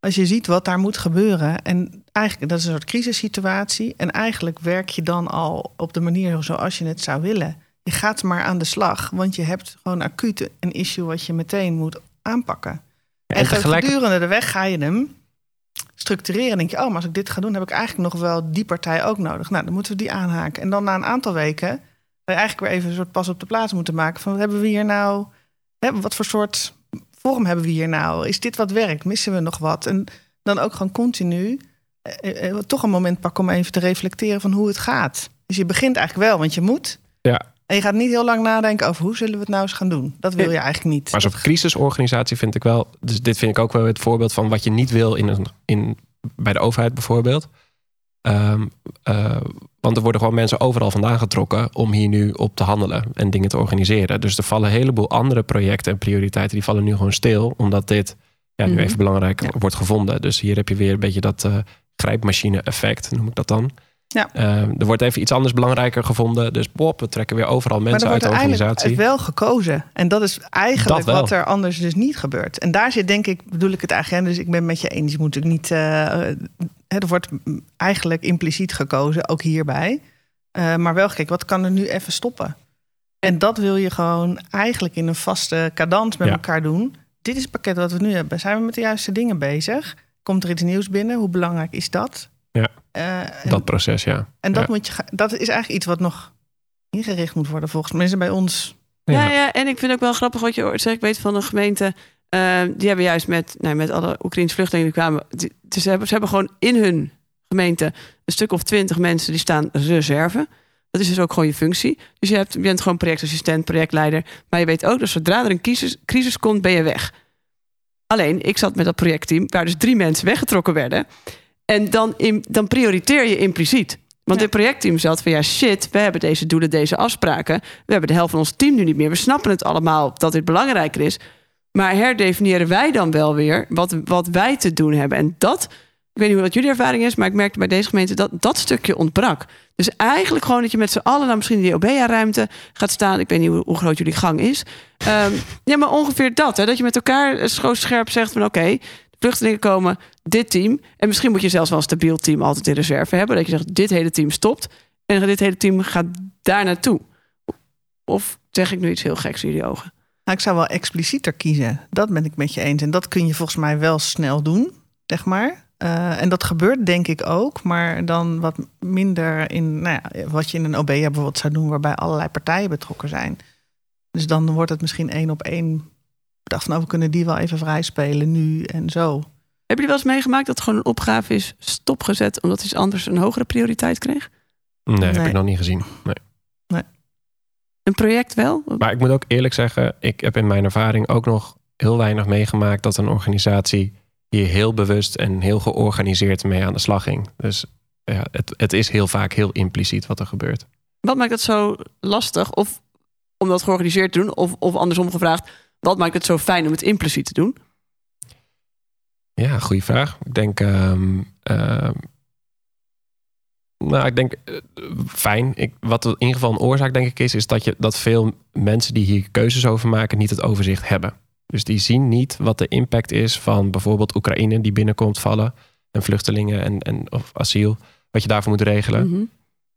Als je ziet wat daar moet gebeuren. En eigenlijk, dat is een soort crisissituatie. En eigenlijk werk je dan al op de manier zoals je het zou willen. Je gaat maar aan de slag, want je hebt gewoon acuut een issue wat je meteen moet aanpakken. en, en tegelijk... gedurende de weg ga je hem structureren. denk je, oh, maar als ik dit ga doen, heb ik eigenlijk nog wel die partij ook nodig. Nou, dan moeten we die aanhaken. En dan na een aantal weken eigenlijk weer even een soort pas op de plaats moeten maken. Van wat hebben we hier nou? Hè, wat voor soort vorm hebben we hier nou? Is dit wat werkt? Missen we nog wat? En dan ook gewoon continu eh, eh, eh toch een moment pakken om even te reflecteren van hoe het gaat. Dus je begint eigenlijk wel, want je moet. Ja. En je gaat niet heel lang nadenken over hoe zullen we het nou eens gaan doen. Dat wil je eigenlijk niet. Maar zo'n crisisorganisatie vind ik wel. Dus dit vind ik ook wel het voorbeeld van wat je niet wil in een, in, bij de overheid bijvoorbeeld. Um, want er worden gewoon mensen overal vandaan getrokken om hier nu op te handelen en dingen te organiseren. Dus er vallen een heleboel andere projecten en prioriteiten die vallen nu gewoon stil, omdat dit ja, nu mhm. even belangrijk wordt gevonden. Dus hier heb je weer een beetje dat uh, grijpmachine-effect, noem ik dat dan. Ja. Uh, er wordt even iets anders belangrijker gevonden. Dus Bob, we trekken weer overal mensen uit de organisatie. Maar wordt wel gekozen. En dat is eigenlijk wat er anders dus niet gebeurt. En daar zit denk ik, bedoel ik het eigenlijk... dus ik ben met je eens, je moet natuurlijk niet... Uh, er wordt eigenlijk impliciet gekozen, ook hierbij. Uh, maar wel gekeken, wat kan er nu even stoppen? En dat wil je gewoon eigenlijk in een vaste cadans met elkaar doen. Dit is het pakket wat we nu hebben. Zijn we met de juiste dingen bezig? Komt er iets nieuws binnen? Hoe belangrijk is dat? Ja. Eh, en, Dat proces, ja. en dat, Ja. moet je, dat is eigenlijk iets wat nog ingericht moet worden volgens mij. Mensen bij ons. Ja. Ja. Ja, en ik vind het ook wel grappig wat je hoort. Zeg, ik weet van een gemeente, eh, die hebben juist met, nou, met alle Oekraïnse vluchtelingen die kwamen. die- dus ze, hebben, ze hebben gewoon in hun gemeente een stuk of twintig mensen die staan reserve. Dat is dus ook gewoon je functie. Dus je, hebt, je bent gewoon projectassistent, projectleider. Maar je weet ook dat zodra er een crisis, crisis komt, ben je weg. Alleen, ik zat met dat projectteam waar dus drie mensen weggetrokken werden. En dan, im- dan prioriteer je impliciet. Want Ja. dit projectteam zat van ja, shit, we hebben deze doelen, deze afspraken. We hebben de helft van ons team nu niet meer. We snappen het allemaal dat dit belangrijker is. Maar herdefiniëren wij dan wel weer wat, wat wij te doen hebben. En dat, ik weet niet hoe wat jullie ervaring is, maar ik merkte bij deze gemeente dat dat stukje ontbrak. Dus eigenlijk gewoon dat je met z'n allen, nou misschien in die OBA-ruimte gaat staan. Ik weet niet hoe, hoe groot jullie gang is. Ehm, ja, maar ongeveer dat. Hè, dat je met elkaar schoonscherp zegt van oké, vluchtelingen komen, dit team. En misschien moet je zelfs wel een stabiel team altijd in reserve hebben. Dat je zegt, dit hele team stopt. En dit hele team gaat daar naartoe. Of zeg ik nu iets heel geks in jullie ogen? Nou, ik zou wel explicieter kiezen. Dat ben ik met je eens. En dat kun je volgens mij wel snel doen, zeg maar. Eh, en dat gebeurt denk ik ook, maar dan wat minder in nou ja, wat je in een OB bijvoorbeeld zou doen, waarbij allerlei partijen betrokken zijn. Dus dan wordt het misschien één op één. Ik dacht van, nou, we kunnen die wel even vrij spelen nu en zo. Hebben jullie wel eens meegemaakt dat het gewoon een opgave is stopgezet omdat iets anders een hogere prioriteit kreeg? Nee, heb Nee. ik nog niet gezien. Nee. Een project wel? Maar ik moet ook eerlijk zeggen, ik heb in mijn ervaring ook nog heel weinig meegemaakt dat een organisatie hier heel bewust en heel georganiseerd mee aan de slag ging. Dus ja, het, het is heel vaak heel impliciet wat er gebeurt. Wat maakt het zo lastig? Of om dat georganiseerd te doen? Of, of andersom gevraagd, wat maakt het zo fijn om het impliciet te doen? Ja, goede vraag. Ik denk. ehm, nou, ik denk eh, fijn. Ik, wat in ieder geval een oorzaak, denk ik, is, is dat, je, dat veel mensen die hier keuzes over maken, niet het overzicht hebben. Dus die zien niet wat de impact is van bijvoorbeeld Oekraïne die binnenkomt vallen. En vluchtelingen en, en of asiel. Wat je daarvoor moet regelen. Mhm.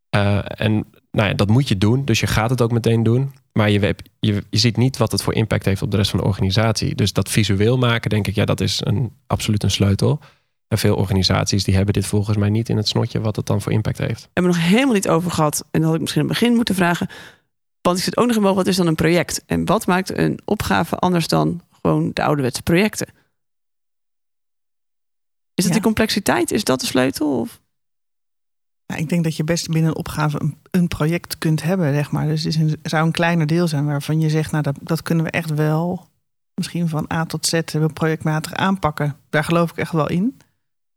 Eh, en nou ja, dat moet je doen. Dus je gaat het ook meteen doen. Maar je, je, je ziet niet wat het voor impact heeft op de rest van de organisatie. Dus dat visueel maken, denk ik, ja, dat is een, absoluut een sleutel. En veel organisaties die hebben dit volgens mij niet in het snotje wat het dan voor impact heeft. We hebben nog helemaal niet over gehad. En dat had ik misschien aan het begin moeten vragen. Want ik zit ook nog in mogen, wat is dan een project? En wat maakt een opgave anders dan gewoon de ouderwetse projecten? Is dat Ja. die complexiteit? Is dat de sleutel? Of? Nou, ik denk dat je best binnen een opgave een, een project kunt hebben, zeg maar. Dus het is een, zou een kleiner deel zijn waarvan je zegt, nou, dat, dat kunnen we echt wel misschien van A tot Z we projectmatig aanpakken. Daar geloof ik echt wel in.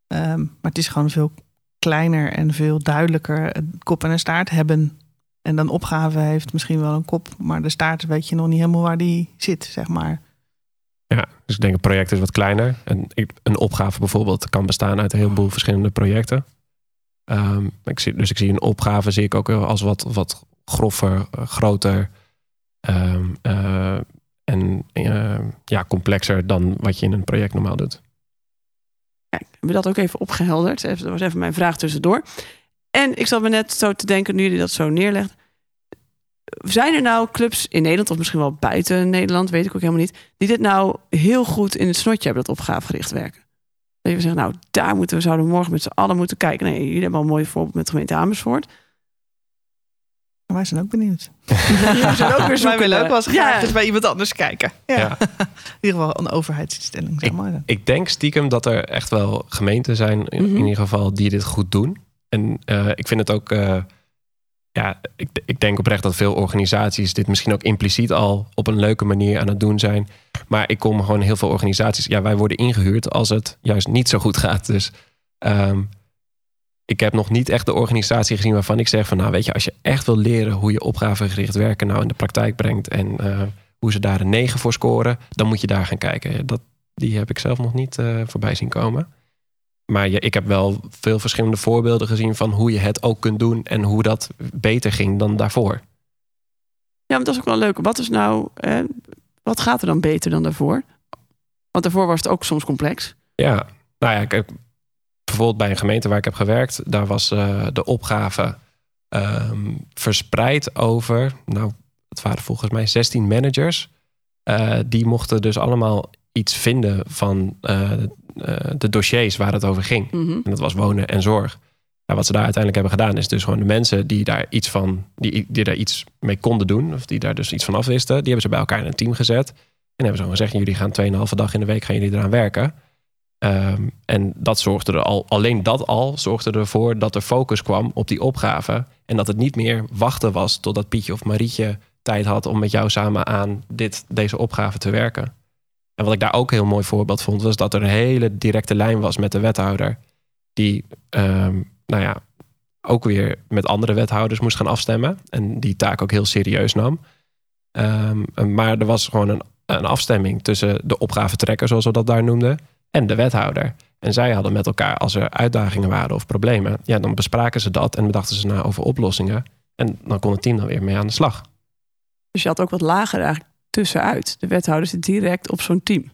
Ehm, maar het is gewoon veel kleiner en veel duidelijker een kop en een staart hebben. En dan opgave heeft misschien wel een kop, maar de staart weet je nog niet helemaal waar die zit, zeg maar. Ja, dus ik denk een project is wat kleiner. En een opgave bijvoorbeeld kan bestaan uit een heleboel verschillende projecten. Ehm, dus ik zie een opgave zie ik ook als wat, wat groffer, eh, groter ehm, eh, en eh, ja, complexer dan wat je in een project normaal doet. Kijk, hebben we dat ook even opgehelderd? Dat was even mijn vraag tussendoor. En ik zat me net zo te denken, nu jullie dat zo neerlegt. Zijn er nou clubs in Nederland, of misschien wel buiten Nederland, weet ik ook helemaal niet, die dit nou heel goed in het snotje hebben, dat opgavegericht werken? Dat je zegt, nou, daar moeten we, zouden we morgen met z'n allen moeten kijken. Nee, jullie hebben al een mooi voorbeeld met de gemeente Amersfoort. Maar wij zijn ook benieuwd. Jullie zijn ook weer Wij willen ook wel eens graag Ja. bij iemand anders kijken. Ja. Ja. In ieder geval een overheidsinstelling, zeg maar. Ik denk stiekem dat er echt wel gemeenten zijn, in, Mhm. in ieder geval, die dit goed doen. En eh, ik vind het ook, eh, ja, ik, denk oprecht dat veel organisaties dit misschien ook impliciet al op een leuke manier aan het doen zijn. Maar ik kom gewoon heel veel organisaties, ja, wij worden ingehuurd als het juist niet zo goed gaat. Dus ehm, ik heb nog niet echt de organisatie gezien waarvan ik zeg van, nou weet je, als je echt wil leren hoe je opgavegericht werken nou in de praktijk brengt en eh, hoe ze daar een 9 voor scoren, dan moet je daar gaan kijken. Dat, die heb ik zelf nog niet eh, voorbij zien komen. Maar ja, ik heb wel veel verschillende voorbeelden gezien van hoe je het ook kunt doen en hoe dat beter ging dan daarvoor. Ja, maar dat is ook wel leuk. Wat is nou, eh, wat gaat er dan beter dan daarvoor? Want daarvoor was het ook soms complex. Ja, nou ja, kijk, bijvoorbeeld bij een gemeente waar ik heb gewerkt, daar was eh, de opgave ehm, verspreid over, nou, het waren volgens mij 16 managers. Eh, die mochten dus allemaal iets vinden van eh, eh, de dossiers waar het over ging. Mhm. En dat was wonen en zorg. Ja, wat ze daar uiteindelijk hebben gedaan, is dus gewoon de mensen die daar iets van, die, die daar iets mee konden doen, of die daar dus iets van afwisten, die hebben ze bij elkaar in een team gezet. En hebben ze gewoon gezegd: jullie gaan 2,5 dag in de week gaan jullie eraan werken. Ehm, en dat zorgde er al, alleen dat al zorgde ervoor dat er focus kwam op die opgave. En dat het niet meer wachten was totdat Pietje of Marietje tijd had om met jou samen aan dit, deze opgave te werken. En wat ik daar ook een heel mooi voorbeeld vond, was dat er een hele directe lijn was met de wethouder. Die, ehm, nou ja, ook weer met andere wethouders moest gaan afstemmen. En die taak ook heel serieus nam. Ehm, maar er was gewoon een, een afstemming tussen de opgavetrekker, zoals we dat daar noemden, en de wethouder. En zij hadden met elkaar, als er uitdagingen waren of problemen, ja, dan bespraken ze dat en bedachten ze na over oplossingen. En dan kon het team dan weer mee aan de slag. Dus je had ook wat lager eigenlijk tussenuit. De wethouder zit direct op zo'n team.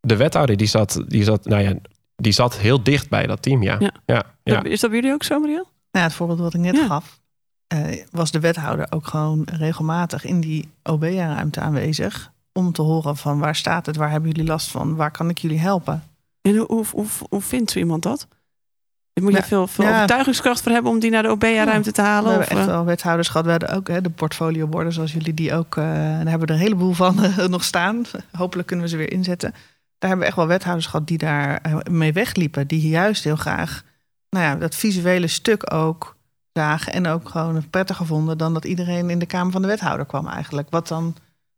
De wethouder die zat, die zat, nou ja, die zat heel dicht bij dat team, ja. Ja. ja, ja. Is dat bij jullie ook zo, Mariel? Nou, het voorbeeld wat ik net Ja. gaf, eh, was de wethouder ook gewoon regelmatig in die OB-ruimte aanwezig. Om te horen van waar staat het, waar hebben jullie last van, waar kan ik jullie helpen. En hoe, hoe, hoe, hoe vindt zo iemand dat? Daar moet je Ja, veel, veel ja. overtuigingskracht voor hebben om die naar de OBA-ruimte te We halen. hebben Of, echt eh, wel wethouders gehad. We hadden ook hè, de portfolioborden zoals jullie die ook. eh, daar hebben we er een heleboel van eh, nog staan. Hopelijk kunnen we ze weer inzetten. Daar hebben we echt wel wethouders gehad die daar mee wegliepen. Die juist heel graag nou ja, dat visuele stuk ook zagen. En ook gewoon prettiger vonden dan dat iedereen in de Kamer van de Wethouder kwam eigenlijk. Wat dan,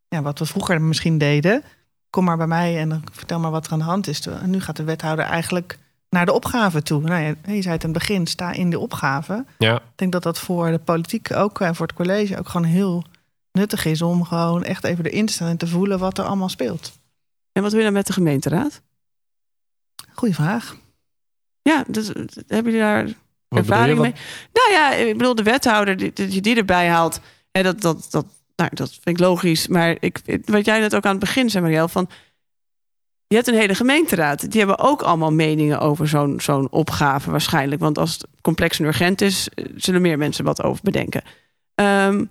ja, wat we vroeger misschien deden. Kom maar bij mij en dan vertel maar wat er aan de hand is. En nu gaat de wethouder eigenlijk naar de opgave toe. Nou ja, je zei het aan het begin, sta in de opgave. ja. Ik denk dat dat voor de politiek ook en voor het college ook gewoon heel nuttig is om gewoon echt even erin te staan en te voelen wat er allemaal speelt. En wat wil je dan met de gemeenteraad? Goeie vraag. Ja, dus, eh, hebben jullie daar Wat ervaring Wat- mee? Nou ja, ik bedoel, de wethouder, die, dat je die erbij haalt, hè, dat, dat, dat, nou, dat vind ik logisch. Maar ik, wat jij net ook aan het begin zei, Marielle, van je hebt een hele gemeenteraad. Die hebben ook allemaal meningen over zo'n opgave waarschijnlijk. Want als het complex en urgent is, eh, zullen meer mensen wat over bedenken. Ehm,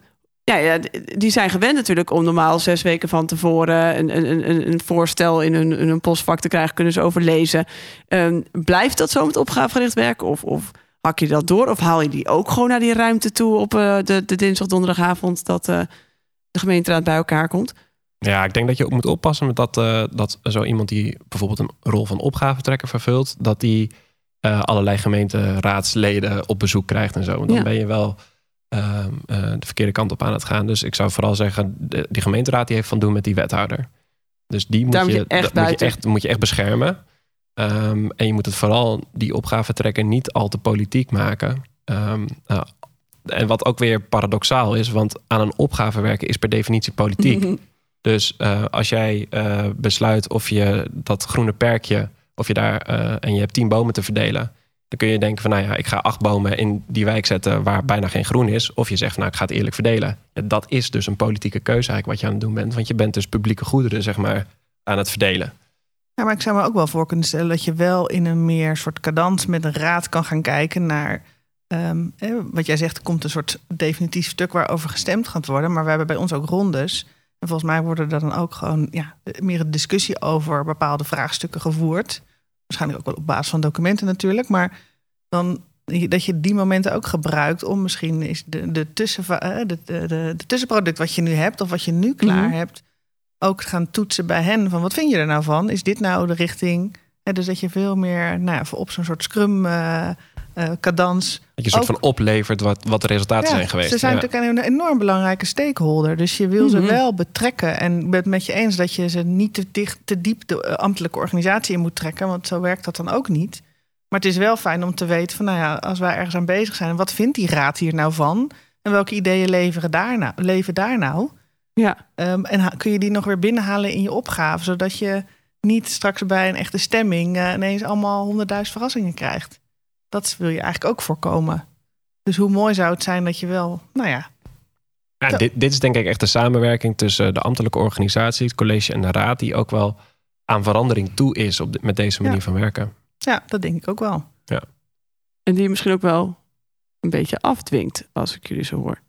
ja, ja, die zijn gewend natuurlijk om normaal zes weken van tevoren een, een, een, voorstel in hun, postvak te krijgen, kunnen ze overlezen. Ehm, blijft dat zo met opgavegericht werken? Of, of hak je dat door? Of haal je die ook gewoon naar die ruimte toe op eh, de, de dinsdag, donderdagavond dat eh, de gemeenteraad bij elkaar komt? Ja, ik denk dat je ook moet oppassen met dat, eh, dat zo iemand die bijvoorbeeld een rol van opgavetrekker vervult, dat die eh, allerlei gemeenteraadsleden op bezoek krijgt en zo. Want dan Ja. ben je wel ehm, eh, de verkeerde kant op aan het gaan. Dus ik zou vooral zeggen, de, die gemeenteraad die heeft van doen met die wethouder. Dus die moet, Daar moet je, echt moet je echt, moet je echt beschermen. Ehm, en je moet het vooral, die opgavetrekker, niet al te politiek maken. Ehm, nou, en wat ook weer paradoxaal is, want aan een opgave werken is per definitie politiek. Dus eh, als jij eh, besluit of je dat groene perkje, of je daar eh, en je hebt tien bomen te verdelen, dan kun je denken van nou ja, ik ga acht bomen in die wijk zetten waar bijna geen groen is. Of je zegt nou, ik ga het eerlijk verdelen. Dat is dus een politieke keuze eigenlijk wat je aan het doen bent. Want je bent dus publieke goederen, zeg maar, aan het verdelen. Ja, maar ik zou me ook wel voor kunnen stellen dat je wel in een meer soort cadans met een raad kan gaan kijken naar. ehm, eh, wat jij zegt, komt een soort definitief stuk waarover gestemd gaat worden. Maar we hebben bij ons ook rondes. En volgens mij worden er dan ook gewoon ja, meer een discussie over bepaalde vraagstukken gevoerd. Waarschijnlijk ook wel op basis van documenten natuurlijk. Maar dan dat je die momenten ook gebruikt om misschien is de, de, tussen, eh, de, de, tussenproduct wat je nu hebt of wat je nu klaar Mhm. hebt, ook gaan toetsen bij hen. Van wat vind je er nou van? Is dit nou de richting? Hè, dus dat je veel meer nou, ja, op zo'n soort scrum eh, cadans. Dat je een soort Ook- van oplevert wat, wat de resultaten Ja, zijn geweest. Ze zijn Ja. natuurlijk een enorm belangrijke stakeholder. Dus je wil ze Mhm. wel betrekken. En ik ben het met je eens dat je ze niet te, dicht, te diep de eh, ambtelijke organisatie in moet trekken. Want zo werkt dat dan ook niet. Maar het is wel fijn om te weten van, nou ja, als wij ergens aan bezig zijn, wat vindt die raad hier nou van? En welke ideeën leveren daar nou, leven daar nou? Ja, Ehm, en kun je die nog weer binnenhalen in je opgave, zodat je niet straks bij een echte stemming eh, ineens allemaal honderdduizend verrassingen krijgt. Dat wil je eigenlijk ook voorkomen. Dus hoe mooi zou het zijn dat je wel, nou ja, Ja, Ja. dit, dit is denk ik echt de samenwerking tussen de ambtelijke organisatie, het college en de raad, die ook wel aan verandering toe is op, de- met deze manier Ja. van werken. ja, dat denk ik ook wel. en die misschien ook wel een beetje afdwingt, als ik jullie zo hoor.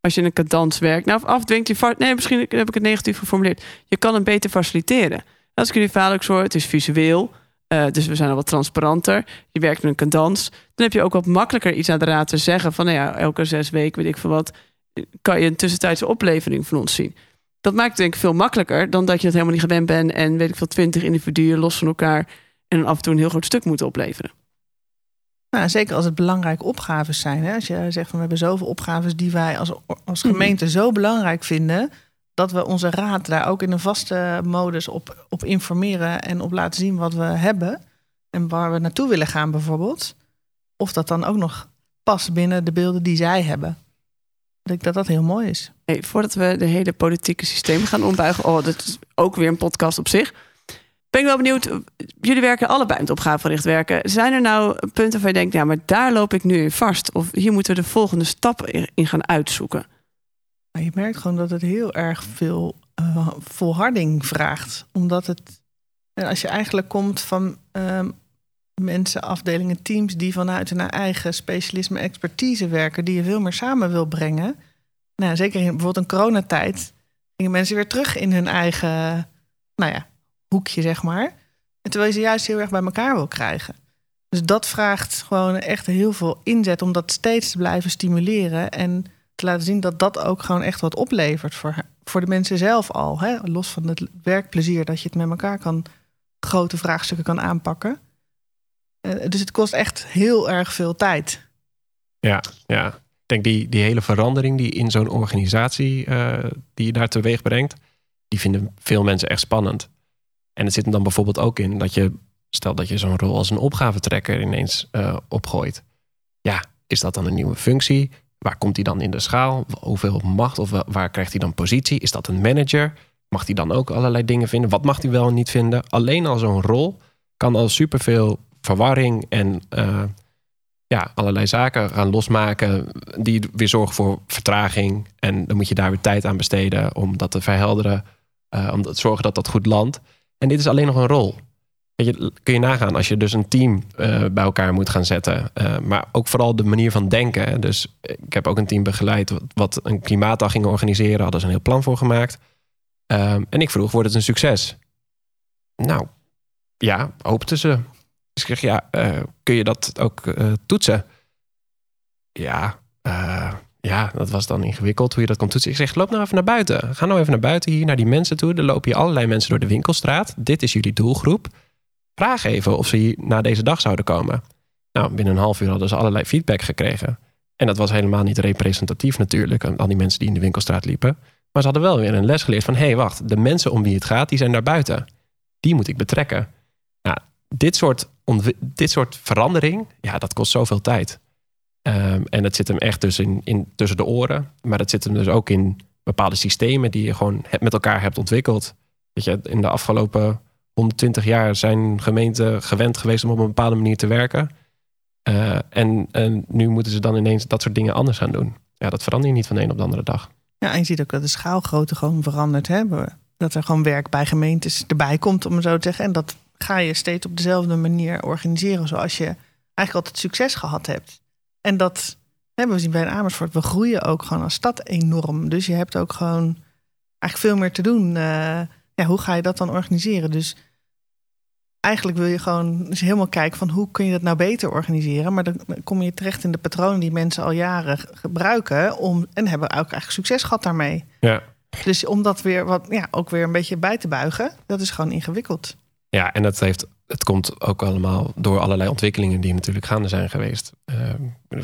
Als je in een cadans werkt, nou afdwingt je... Nee, misschien heb ik het negatief geformuleerd. Je kan hem beter faciliteren. Als ik jullie verhaal ook zo, het is visueel. Uh, dus we zijn al wat transparanter. Je werkt met een cadans. Dan heb je ook wat makkelijker iets aan de raad te zeggen. Van nou ja, elke zes weken, weet ik veel wat... kan je een tussentijdse oplevering van ons zien. Dat maakt het denk ik veel makkelijker... dan dat je het helemaal niet gewend bent... en weet ik veel, twintig individuen los van elkaar... en dan af en toe een heel groot stuk moeten opleveren. Nou, zeker als het belangrijke opgaves zijn. Hè? Als je zegt van we hebben zoveel opgaves die wij als, als mhm. gemeente zo belangrijk vinden. Dat we onze raad daar ook in een vaste modus op, op informeren en op laten zien wat we hebben. En waar we naartoe willen gaan bijvoorbeeld. Of dat dan ook nog past binnen de beelden die zij hebben. Ik denk dat dat heel mooi is. Hey, voordat we de hele politieke systeem gaan ombuigen. Oh, dat is ook weer een podcast op zich ben ik wel benieuwd. Jullie werken allebei met opgavegericht werken. Zijn er nou punten waar je denkt, ja, maar daar loop ik nu in vast? Of hier moeten we de volgende stap in gaan uitzoeken? Je merkt gewoon dat het heel erg veel uh, volharding vraagt. Omdat het, als je eigenlijk komt van uh, mensen, afdelingen, teams die vanuit hun eigen specialisme, expertise werken, die je veel meer samen wil brengen. Nou, zeker in bijvoorbeeld een coronatijd gingen mensen weer terug in hun eigen, nou ja, hoekje, zeg maar. En terwijl je ze juist heel erg bij elkaar wil krijgen. Dus dat vraagt gewoon echt heel veel inzet om dat steeds te blijven stimuleren. En te laten zien dat dat ook gewoon echt wat oplevert voor, voor de mensen zelf al. Hè? Los van het werkplezier dat je het met elkaar kan, grote vraagstukken kan aanpakken. Uh, dus het kost echt heel erg veel tijd. Ja, ja. Ik denk die, die hele verandering die in zo'n organisatie uh, die je daar teweeg brengt, die vinden veel mensen echt spannend. En het zit er dan bijvoorbeeld ook in dat je, stel dat je zo'n rol als een opgavetrekker ineens uh, opgooit. Ja, is dat dan een nieuwe functie? Waar komt hij dan in de schaal? Hoeveel macht of waar krijgt hij dan positie? Is dat een manager? Mag hij dan ook allerlei dingen vinden? Wat mag hij wel en niet vinden? Alleen al zo'n rol kan al superveel verwarring en uh, ja, allerlei zaken gaan losmaken. Die weer zorgen voor vertraging. En dan moet je daar weer tijd aan besteden om dat te verhelderen. Uh, om te zorgen dat dat goed landt. En dit is alleen nog een rol. Je, kun je nagaan als je dus een team uh, bij elkaar moet gaan zetten. Uh, maar ook vooral de manier van denken. Dus ik heb ook een team begeleid wat een klimaatdag ging organiseren. Hadden ze een heel plan voor gemaakt. Uh, en ik vroeg, wordt het een succes? Nou, ja, hoopten ze. Dus ik zeg, ja, uh, kun je dat ook toetsen? Ja, ja, dat was dan ingewikkeld hoe je dat kon toetsen. Ik zeg, loop nou even naar buiten. Ga nou even naar buiten hier, naar die mensen toe. Er lopen hier allerlei mensen door de winkelstraat. Dit is jullie doelgroep. Vraag even of ze hier na deze dag zouden komen. Nou, binnen een half uur hadden ze allerlei feedback gekregen. En dat was helemaal niet representatief natuurlijk, al die mensen die in de winkelstraat liepen. Maar ze hadden wel weer een les geleerd van... hé, hey, wacht, de mensen om wie het gaat, die zijn daar buiten. Die moet ik betrekken. Nou, dit soort, dit soort verandering, ja, dat kost zoveel tijd. Um, en het zit hem echt dus in, in, tussen de oren. Maar het zit hem dus ook in bepaalde systemen die je gewoon met elkaar hebt ontwikkeld. Weet je, in de afgelopen 120 jaar zijn gemeenten gewend geweest om op een bepaalde manier te werken. Uh, en, en nu moeten ze dan ineens dat soort dingen anders gaan doen. Ja, dat verandert niet van de een op de andere dag. Ja, en je ziet ook dat de schaalgrootte gewoon veranderd hebben. Dat er gewoon werk bij gemeentes erbij komt, om zo te zeggen. En dat ga je steeds op dezelfde manier organiseren, zoals je eigenlijk altijd succes gehad hebt. En dat hebben we zien bij Amersfoort. We groeien ook gewoon als stad enorm. Dus je hebt ook gewoon eigenlijk veel meer te doen. Uh, ja, hoe ga je dat dan organiseren? Dus eigenlijk wil je gewoon dus helemaal kijken van hoe kun je dat nou beter organiseren. Maar dan kom je terecht in de patronen die mensen al jaren gebruiken. Om, en hebben ook eigenlijk succes gehad daarmee. Ja. Dus om dat weer wat, ja, ook weer een beetje bij te buigen, dat is gewoon ingewikkeld. Ja, en dat heeft het komt ook allemaal door allerlei ontwikkelingen die natuurlijk gaande zijn geweest. Uh,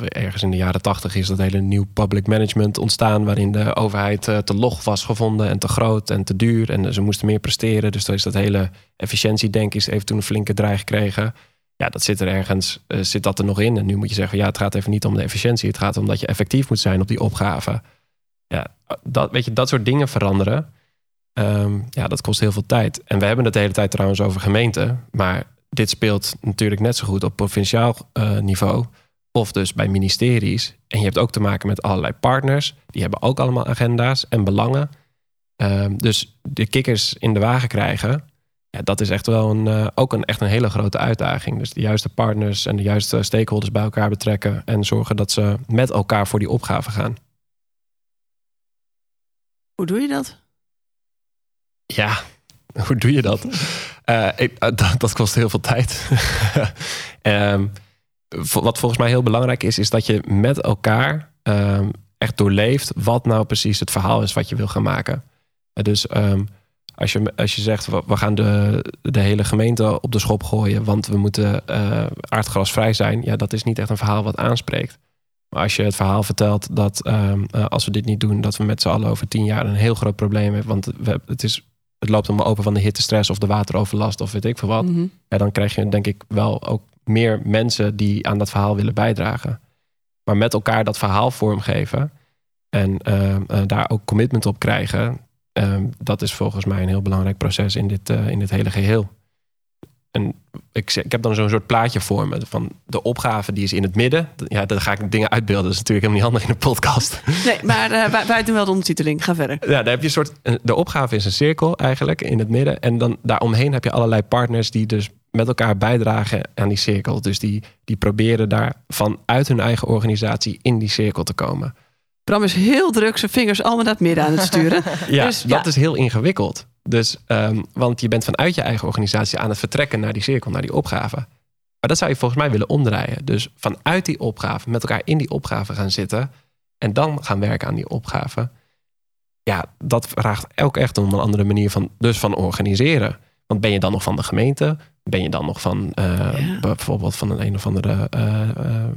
ergens in de jaren tachtig is dat hele nieuw public management ontstaan, waarin de overheid uh, te log was gevonden en te groot en te duur. En ze moesten meer presteren. Dus toen is dat hele efficiëntiedenk is even toen een flinke draai gekregen. Ja, dat zit er ergens, uh, zit dat er nog in. En nu moet je zeggen, ja, het gaat even niet om de efficiëntie. Het gaat om dat je effectief moet zijn op die opgave. Ja, dat, weet je, dat soort dingen veranderen. Um, ja, dat kost heel veel tijd. En we hebben het de hele tijd trouwens over gemeenten. Maar dit speelt natuurlijk net zo goed op provinciaal uh, niveau. Of dus bij ministeries. En je hebt ook te maken met allerlei partners. Die hebben ook allemaal agenda's en belangen. Um, dus de kikkers in de wagen krijgen. Ja, dat is echt wel een, uh, ook een, echt een hele grote uitdaging. Dus de juiste partners en de juiste stakeholders bij elkaar betrekken. En zorgen dat ze met elkaar voor die opgave gaan. Hoe doe je dat? Ja, hoe doe je dat? Ik, uh, dat, dat, kost heel veel tijd. um, wat volgens mij heel belangrijk is, is dat je met elkaar echt doorleeft wat nou precies het verhaal is wat je wil gaan maken. dus um, als, je, als je zegt, we gaan de, de hele gemeente op de schop gooien, want we moeten uh, aardgrasvrij zijn, ja, dat is niet echt een verhaal wat aanspreekt. Maar als je het verhaal vertelt dat uh, als we dit niet doen, dat we met z'n allen over tien jaar een heel groot probleem hebben. Want we, het, is, het loopt allemaal open van de hittestress of de wateroverlast of weet ik veel wat. Mm -hmm. ja, dan krijg je denk ik wel ook meer mensen die aan dat verhaal willen bijdragen. Maar met elkaar dat verhaal vormgeven en uh, uh, daar ook commitment op krijgen, uh, dat is volgens mij een heel belangrijk proces in dit, in dit hele geheel. En ik, ik heb dan zo'n soort plaatje voor me van de opgave die is in het midden. Ja, daar ga ik dingen uitbeelden. Dat is natuurlijk helemaal niet handig in een podcast. Nee, maar wij, wij, doen wel de ondertiteling. Ga verder. Ja, daar heb je een soort. De opgave is een cirkel eigenlijk in het midden. En dan daaromheen heb je allerlei partners die dus met elkaar bijdragen aan die cirkel. Dus die, die proberen daar vanuit hun eigen organisatie in die cirkel te komen. Bram is heel druk zijn vingers allemaal naar het midden aan het sturen. ja, dus, dat is heel ingewikkeld. Dus, um, want je bent vanuit je eigen organisatie aan het vertrekken naar die cirkel, naar die opgave. Maar dat zou je volgens mij willen omdraaien. Dus vanuit die opgave, met elkaar in die opgave gaan zitten. En dan gaan werken aan die opgave. Ja, dat vraagt ook echt om een andere manier van, dus van organiseren. Want ben je dan nog van de gemeente? Ben je dan nog van uh, ja. bijvoorbeeld van een een of andere uh,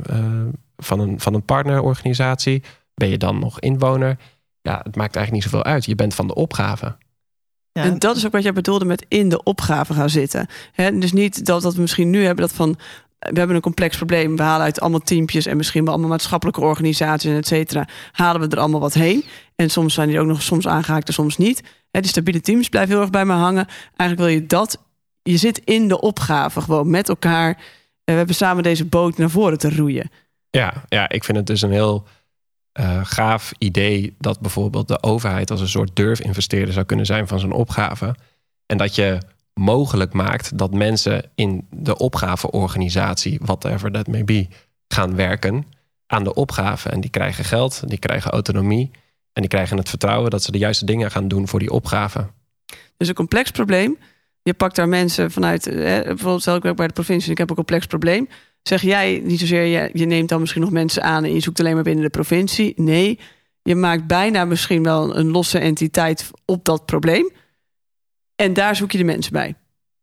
uh, van, een, van een partnerorganisatie? Ben je dan nog inwoner? Ja, het maakt eigenlijk niet zoveel uit. Je bent van de opgave. Ja. En dat is ook wat jij bedoelde met in de opgave gaan zitten. He, dus niet dat, dat we misschien nu hebben dat van we hebben een complex probleem. We halen uit allemaal teampjes en misschien wel allemaal maatschappelijke organisaties en et cetera. Halen we er allemaal wat heen. En soms zijn die ook nog soms aangehaakt en soms niet. He, die stabiele teams blijven heel erg bij me hangen. Eigenlijk wil je dat. Je zit in de opgave gewoon met elkaar. We hebben samen deze boot naar voren te roeien. Ja, ja ik vind het dus een heel uh, gaaf idee dat bijvoorbeeld de overheid als een soort durfinvesteerder zou kunnen zijn van zo'n opgave. En dat je mogelijk maakt dat mensen in de opgaveorganisatie, whatever that may be, gaan werken aan de opgave. En die krijgen geld, die krijgen autonomie en die krijgen het vertrouwen dat ze de juiste dingen gaan doen voor die opgave. Dus een complex probleem. Je pakt daar mensen vanuit, hè, bijvoorbeeld stel ik werk bij de provincie, ik heb een complex probleem. Zeg jij niet zozeer, je, je neemt dan misschien nog mensen aan en je zoekt alleen maar binnen de provincie. Nee, je maakt bijna misschien wel een losse entiteit op dat probleem. En daar zoek je de mensen bij.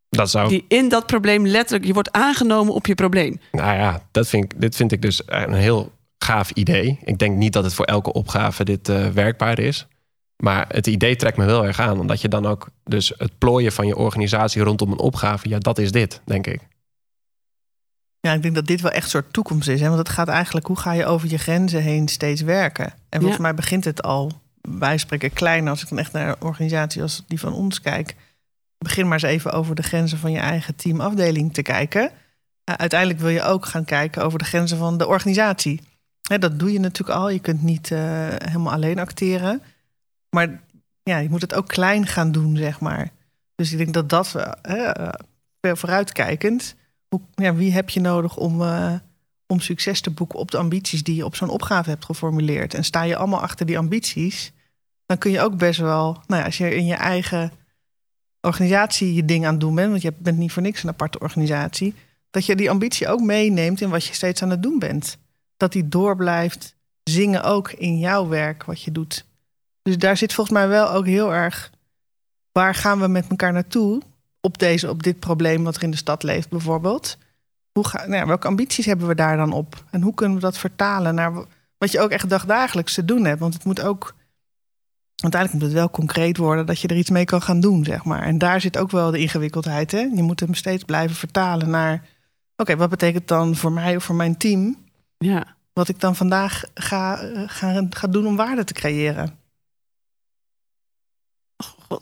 Dat zou... Die in dat probleem letterlijk, je wordt aangenomen op je probleem. Nou ja, dat vind ik, dit vind ik dus een heel gaaf idee. Ik denk niet dat het voor elke opgave dit uh, werkbaar is. Maar het idee trekt me wel erg aan. Omdat je dan ook dus het plooien van je organisatie rondom een opgave, ja, dat is dit, denk ik. Ja, ik denk dat dit wel echt een soort toekomst is. Hè? Want het gaat eigenlijk, hoe ga je over je grenzen heen steeds werken? En volgens ja. mij begint het al, wij spreken klein, als ik dan echt naar een organisatie als die van ons kijk. Begin maar eens even over de grenzen van je eigen teamafdeling te kijken. Uh, uiteindelijk wil je ook gaan kijken over de grenzen van de organisatie. Hè, dat doe je natuurlijk al. Je kunt niet uh, helemaal alleen acteren. Maar ja, je moet het ook klein gaan doen, zeg maar. Dus ik denk dat dat, uh, vooruitkijkend ja, wie heb je nodig om, uh, om succes te boeken op de ambities die je op zo'n opgave hebt geformuleerd? En sta je allemaal achter die ambities, dan kun je ook best wel, nou ja, als je in je eigen organisatie je ding aan het doen bent, want je bent niet voor niks een aparte organisatie, dat je die ambitie ook meeneemt in wat je steeds aan het doen bent. Dat die door blijft zingen ook in jouw werk, wat je doet. Dus daar zit volgens mij wel ook heel erg. Waar gaan we met elkaar naartoe? Op, deze, op dit probleem wat er in de stad leeft, bijvoorbeeld. Hoe ga, nou ja, welke ambities hebben we daar dan op? En hoe kunnen we dat vertalen naar wat je ook echt dagdagelijks te doen hebt? Want het moet ook. Uiteindelijk moet het wel concreet worden dat je er iets mee kan gaan doen, zeg maar. En daar zit ook wel de ingewikkeldheid. Hè? Je moet hem steeds blijven vertalen naar. Oké, wat betekent dan voor mij of voor mijn team? Ja. Wat ik dan vandaag ga, ga, ga doen om waarde te creëren.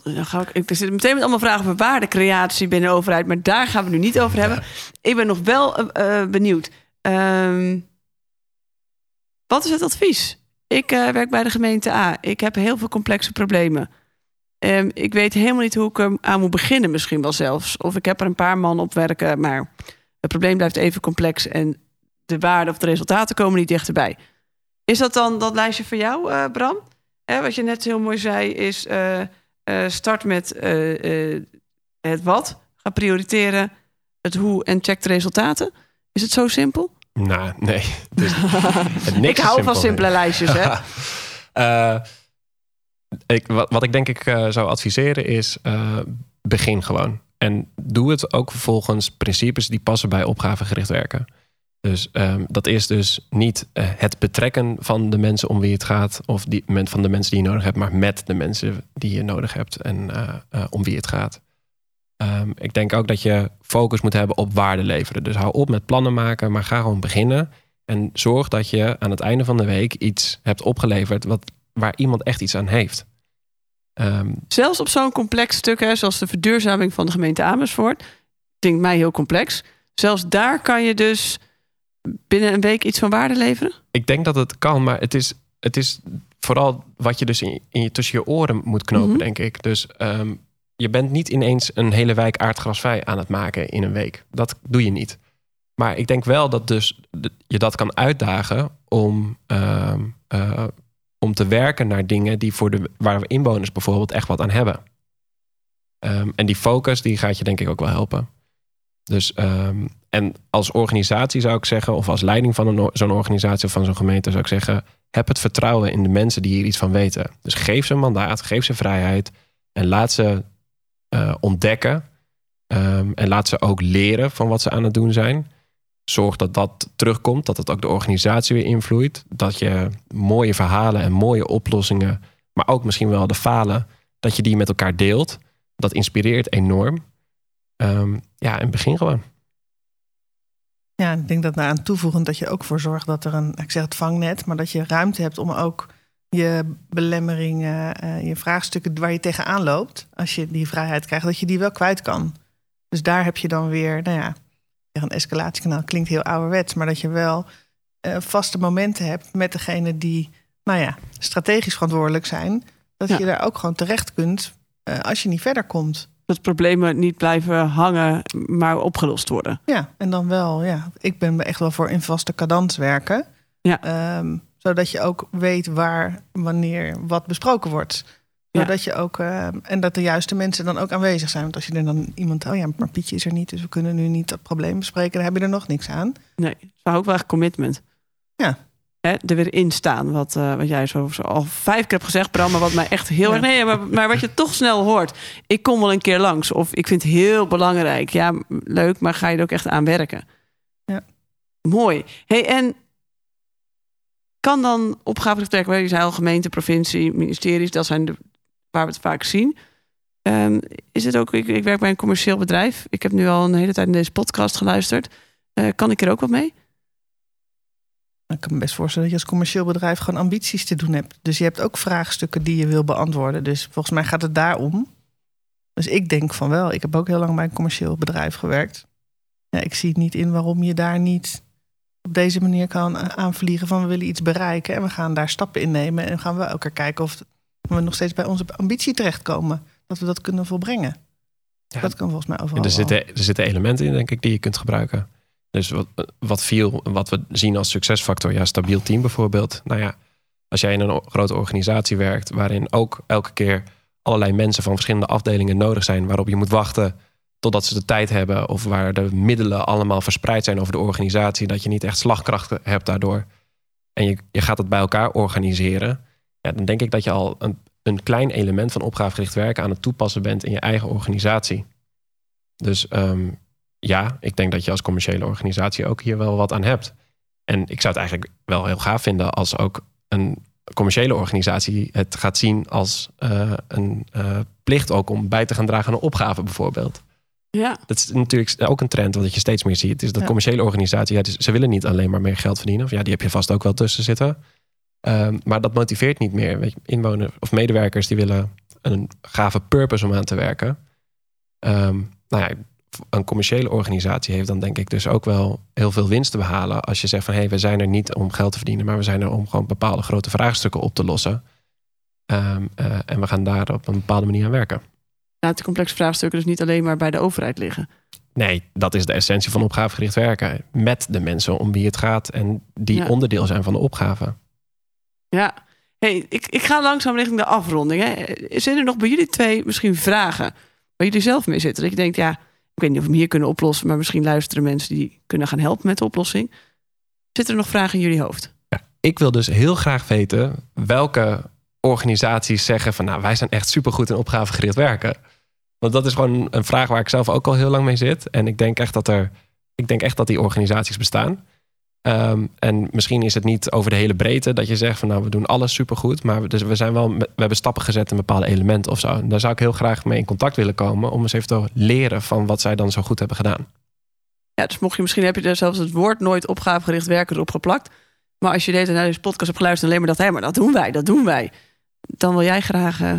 Dan ga ik, ik zit meteen met allemaal vragen over waardecreatie binnen de overheid, maar daar gaan we nu niet over hebben. Ik ben nog wel uh, benieuwd. Um, wat is het advies? Ik uh, werk bij de gemeente A. Ik heb heel veel complexe problemen. Um, ik weet helemaal niet hoe ik er aan moet beginnen, misschien wel zelfs. Of ik heb er een paar man op werken, maar het probleem blijft even complex en de waarde of de resultaten komen niet dichterbij. Is dat dan dat lijstje voor jou, uh, Bram? wat je net heel mooi zei, is uh, start met uh, het wat, ga prioriteren het hoe en check de resultaten. Is het zo simpel? Nou, nee. Dus, ik hou van simpele lijstjes, hè? ik, wat, wat, ik denk ik zou adviseren is, begin gewoon. En doe het ook volgens principes die passen bij opgavegericht werken. Dus um, dat is dus niet uh, het betrekken van de mensen om wie het gaat, of die, van de mensen die je nodig hebt, maar met de mensen die je nodig hebt en om wie het gaat. Um, ik denk ook dat je focus moet hebben op waarde leveren. Dus hou op met plannen maken, maar ga gewoon beginnen. En zorg dat je aan het einde van de week iets hebt opgeleverd wat, waar iemand echt iets aan heeft. Um, Zelfs op zo'n complex stuk, hè, zoals de verduurzaming van de gemeente Amersfoort, klinkt mij heel complex. Zelfs daar kan je dus binnen een week iets van waarde leveren? Ik denk dat het kan, maar het is, het is vooral wat je dus in, in je, tussen je oren moet knopen, mm -hmm. denk ik. Dus um, je bent niet ineens een hele wijk aardgrasvrij aan het maken in een week. Dat doe je niet. Maar ik denk wel dat dus je dat kan uitdagen om, uh, uh, om te werken naar dingen die voor de, waar we inwoners bijvoorbeeld echt wat aan hebben. Um, en die focus die gaat je denk ik ook wel helpen. Dus, um, en als organisatie zou ik zeggen, of als leiding van zo'n organisatie of van zo'n gemeente zou ik zeggen, heb het vertrouwen in de mensen die hier iets van weten. Dus geef ze een mandaat, geef ze vrijheid en laat ze uh, ontdekken. Um, en laat ze ook leren van wat ze aan het doen zijn. Zorg dat dat terugkomt, dat het ook de organisatie weer invloedt. Dat je mooie verhalen en mooie oplossingen, maar ook misschien wel de falen, dat je die met elkaar deelt. Dat inspireert enorm. Um, ja, en begin gewoon. Ja, ik denk dat daaraan toevoegend dat je ook voor zorgt dat er een, ik zeg het vangnet, maar dat je ruimte hebt om ook je belemmeringen, uh, je vraagstukken waar je tegenaan loopt, als je die vrijheid krijgt, dat je die wel kwijt kan. Dus daar heb je dan weer, nou ja, een escalatiekanaal klinkt heel ouderwets, maar dat je wel uh, vaste momenten hebt met degene die, nou ja, strategisch verantwoordelijk zijn, dat ja. je daar ook gewoon terecht kunt uh, als je niet verder komt. Dat problemen niet blijven hangen, maar opgelost worden. Ja, en dan wel, ja. Ik ben echt wel voor in vaste cadans werken. Ja. Um, zodat je ook weet waar, wanneer wat besproken wordt. Zodat ja. je ook, uh, en dat de juiste mensen dan ook aanwezig zijn. Want als je er dan iemand, oh ja, maar Pietje is er niet, dus we kunnen nu niet dat probleem bespreken, dan heb je er nog niks aan. Nee, is ook wel echt commitment. Ja. Hè, er weer in staan, wat, uh, wat jij zo, zo, al vijf keer hebt gezegd, Bram, maar wat mij echt heel ja. erg. Nee, maar, maar wat je toch snel hoort. Ik kom wel een keer langs, of ik vind het heel belangrijk. Ja, leuk, maar ga je er ook echt aan werken? Ja. Mooi. Hey, en kan dan opgavegericht werken, je zei al gemeente, provincie, ministeries, dat zijn de, waar we het vaak zien. Um, is het ook, ik, ik, werk bij een commercieel bedrijf. Ik heb nu al een hele tijd in deze podcast geluisterd. Uh, kan ik er ook wat mee? Ik kan me best voorstellen dat je als commercieel bedrijf gewoon ambities te doen hebt. Dus je hebt ook vraagstukken die je wil beantwoorden. Dus volgens mij gaat het daarom. Dus ik denk van wel. Ik heb ook heel lang bij een commercieel bedrijf gewerkt. Ja, ik zie niet in waarom je daar niet op deze manier kan aanvliegen van we willen iets bereiken en we gaan daar stappen in nemen en gaan we elkaar kijken of we nog steeds bij onze ambitie terechtkomen. Dat we dat kunnen volbrengen. Ja, dat kan volgens mij overal. Er zitten, er zitten elementen in, denk ik, die je kunt gebruiken. Dus wat, wat viel, wat we zien als succesfactor, ja, stabiel team bijvoorbeeld. Nou ja, als jij in een grote organisatie werkt, waarin ook elke keer allerlei mensen van verschillende afdelingen nodig zijn, waarop je moet wachten totdat ze de tijd hebben of waar de middelen allemaal verspreid zijn over de organisatie, dat je niet echt slagkracht hebt daardoor. En je, je gaat het bij elkaar organiseren. Ja, dan denk ik dat je al een, een klein element van opgavegericht werken aan het toepassen bent in je eigen organisatie. Dus um, ja, ik denk dat je als commerciële organisatie ook hier wel wat aan hebt. En ik zou het eigenlijk wel heel gaaf vinden als ook een commerciële organisatie het gaat zien als uh, een uh, plicht ook om bij te gaan dragen aan een opgave bijvoorbeeld. Ja. Dat is natuurlijk ook een trend wat je steeds meer ziet. Is dat ja. commerciële organisaties, ja, dus ze willen niet alleen maar meer geld verdienen. Of ja, die heb je vast ook wel tussen zitten. Um, maar dat motiveert niet meer. Weet je, inwoners of medewerkers die willen een gave purpose om aan te werken. Um, nou ja, een commerciële organisatie heeft dan denk ik dus ook wel heel veel winst te behalen. Als je zegt van hé, hey, we zijn er niet om geld te verdienen, maar we zijn er om gewoon bepaalde grote vraagstukken op te lossen. Um, uh, en we gaan daar op een bepaalde manier aan werken laat de complexe vraagstukken dus niet alleen maar bij de overheid liggen. Nee, dat is de essentie van opgavegericht werken. Met de mensen om wie het gaat en die ja. onderdeel zijn van de opgave. Ja, hey, ik, ik ga langzaam richting de afronding. Hè. Zijn er nog bij jullie twee misschien vragen waar jullie zelf mee zitten. Dat je denkt, ja, ik weet niet of we hem hier kunnen oplossen, maar misschien luisteren mensen die kunnen gaan helpen met de oplossing. Zitten er nog vragen in jullie hoofd? Ja, ik wil dus heel graag weten welke organisaties zeggen van nou, wij zijn echt supergoed in opgavegericht werken. Want dat is gewoon een vraag waar ik zelf ook al heel lang mee zit. En ik denk echt dat er, ik denk echt dat die organisaties bestaan. Ehm, en misschien is het niet over de hele breedte dat je zegt van nou, we doen alles supergoed. Maar we, dus zijn wel, we hebben stappen gezet in bepaalde elementen of zo. En daar zou ik heel graag mee in contact willen komen om eens even te leren van wat zij dan zo goed hebben gedaan. Ja, dus mocht je misschien heb je er zelfs het woord nooit opgavegericht werken erop geplakt. Maar als je deze naar deze podcast hebt geluisterd, alleen maar dat, hé, maar dat doen wij, dat doen wij. Dan wil jij graag uh,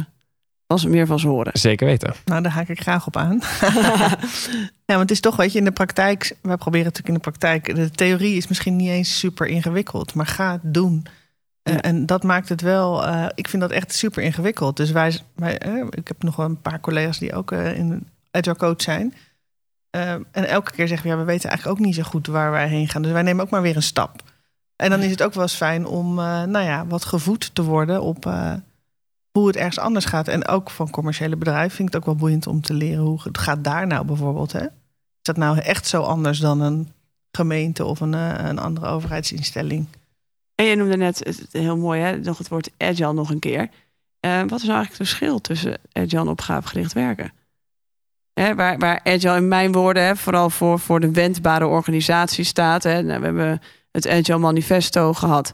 als meer van ze horen. Zeker weten. Nou, daar haak ik graag op aan. ja, want het is toch, weet je, in de praktijk, wij proberen natuurlijk in de praktijk, de theorie is misschien niet eens super ingewikkeld, maar ga het doen. Ja. Uh, en dat maakt het wel, uh, ik vind dat echt super ingewikkeld. Dus wij, wij uh, ik heb nog wel een paar collega's die ook in agile coach zijn. en elke keer zeggen we, ja, we weten eigenlijk ook niet zo goed waar wij heen gaan. Dus wij nemen ook maar weer een stap. En dan is het ook wel eens fijn om, nou ja, wat gevoed te worden op hoe het ergens anders gaat. En ook van commerciële bedrijven vind ik het ook wel boeiend om te leren hoe het gaat daar nou bijvoorbeeld. Hè? Is dat nou echt zo anders dan een gemeente of een, een andere overheidsinstelling? En je noemde net heel mooi, hè? nog het woord agile nog een keer. Uh, wat is nou eigenlijk het verschil tussen agile en opgavegericht werken? Hè, waar, waar agile in mijn woorden hè, vooral voor, voor de wendbare organisatie staat. Hè. Nou, we hebben het Agile Manifesto gehad.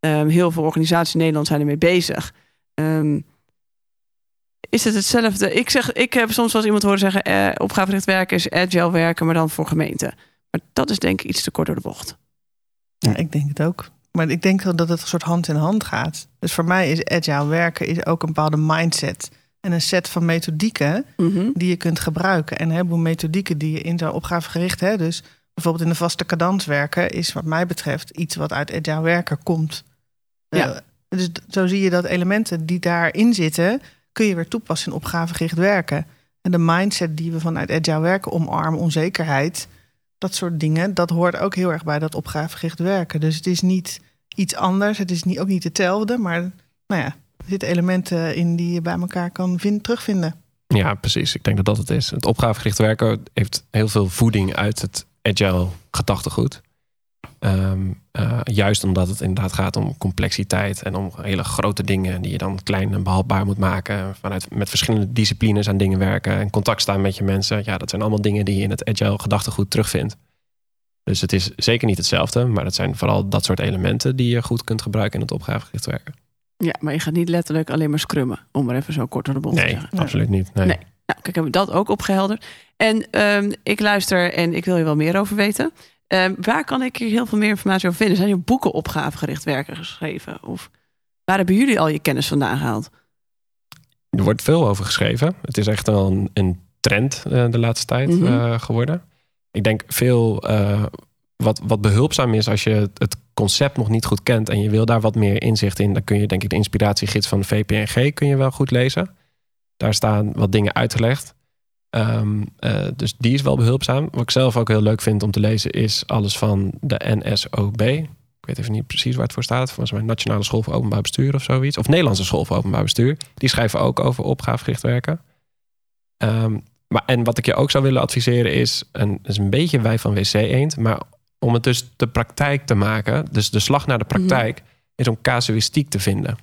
Um, heel veel organisaties in Nederland zijn ermee bezig. Um, is het hetzelfde? Ik, zeg, ik heb soms wel eens iemand horen zeggen... Eh, opgavegericht werken is agile werken, maar dan voor gemeenten. Maar dat is denk ik iets te kort door de bocht. Ja, ik denk het ook. Maar ik denk dat het een soort hand in hand gaat. Dus voor mij is agile werken is ook een bepaalde mindset. En een set van methodieken mm -hmm. die je kunt gebruiken. En een heleboel methodieken die je in zo'n opgavegericht... Hè, dus bijvoorbeeld in de vaste cadans werken... is wat mij betreft iets wat uit agile werken komt. Ja. Uh, dus zo zie je dat elementen die daarin zitten... kun je weer toepassen in opgavegericht werken. En de mindset die we vanuit agile werken omarmen, onzekerheid... dat soort dingen, dat hoort ook heel erg bij dat opgavegericht werken. Dus het is niet iets anders, het is niet, ook niet hetzelfde... maar nou ja, er zitten elementen in die je bij elkaar kan vinden, terugvinden. Ja, precies. Ik denk dat dat het is. Het opgavegericht werken heeft heel veel voeding uit het agile gedachtegoed. Um, uh, juist omdat het inderdaad gaat om complexiteit en om hele grote dingen die je dan klein en behapbaar moet maken. Vanuit met verschillende disciplines aan dingen werken en contact staan met je mensen. Ja, dat zijn allemaal dingen die je in het agile gedachtegoed terugvindt. Dus het is zeker niet hetzelfde, maar het zijn vooral dat soort elementen die je goed kunt gebruiken in het opgavegericht werken. Ja, maar je gaat niet letterlijk alleen maar scrummen, om maar even zo kort door de bocht nee, te zeggen. Nee, absoluut niet. Nee. nee. Nou, kijk, hebben we dat ook opgehelderd. En um, ik luister en ik wil je wel meer over weten. Um, waar kan ik hier heel veel meer informatie over vinden? Zijn er boeken opgavegericht werken geschreven? Of waar hebben jullie al je kennis vandaan gehaald? Er wordt veel over geschreven. Het is echt een, een trend uh, de laatste tijd mm -hmm. uh, geworden. Ik denk veel uh, wat, wat behulpzaam is als je het concept nog niet goed kent en je wil daar wat meer inzicht in, dan kun je denk ik de inspiratiegids van de VPNG kun je wel goed lezen. Daar staan wat dingen uitgelegd. Um, uh, dus die is wel behulpzaam. Wat ik zelf ook heel leuk vind om te lezen is alles van de NSOB. Ik weet even niet precies waar het voor staat. Volgens mij Nationale School voor Openbaar Bestuur of zoiets. Of Nederlandse School voor Openbaar Bestuur. Die schrijven ook over opgavegericht werken. Um, maar, en wat ik je ook zou willen adviseren is... En dat is een beetje wij van WC Eend... maar om het dus de praktijk te maken... dus de slag naar de praktijk... Mm. is om casuïstiek te vinden.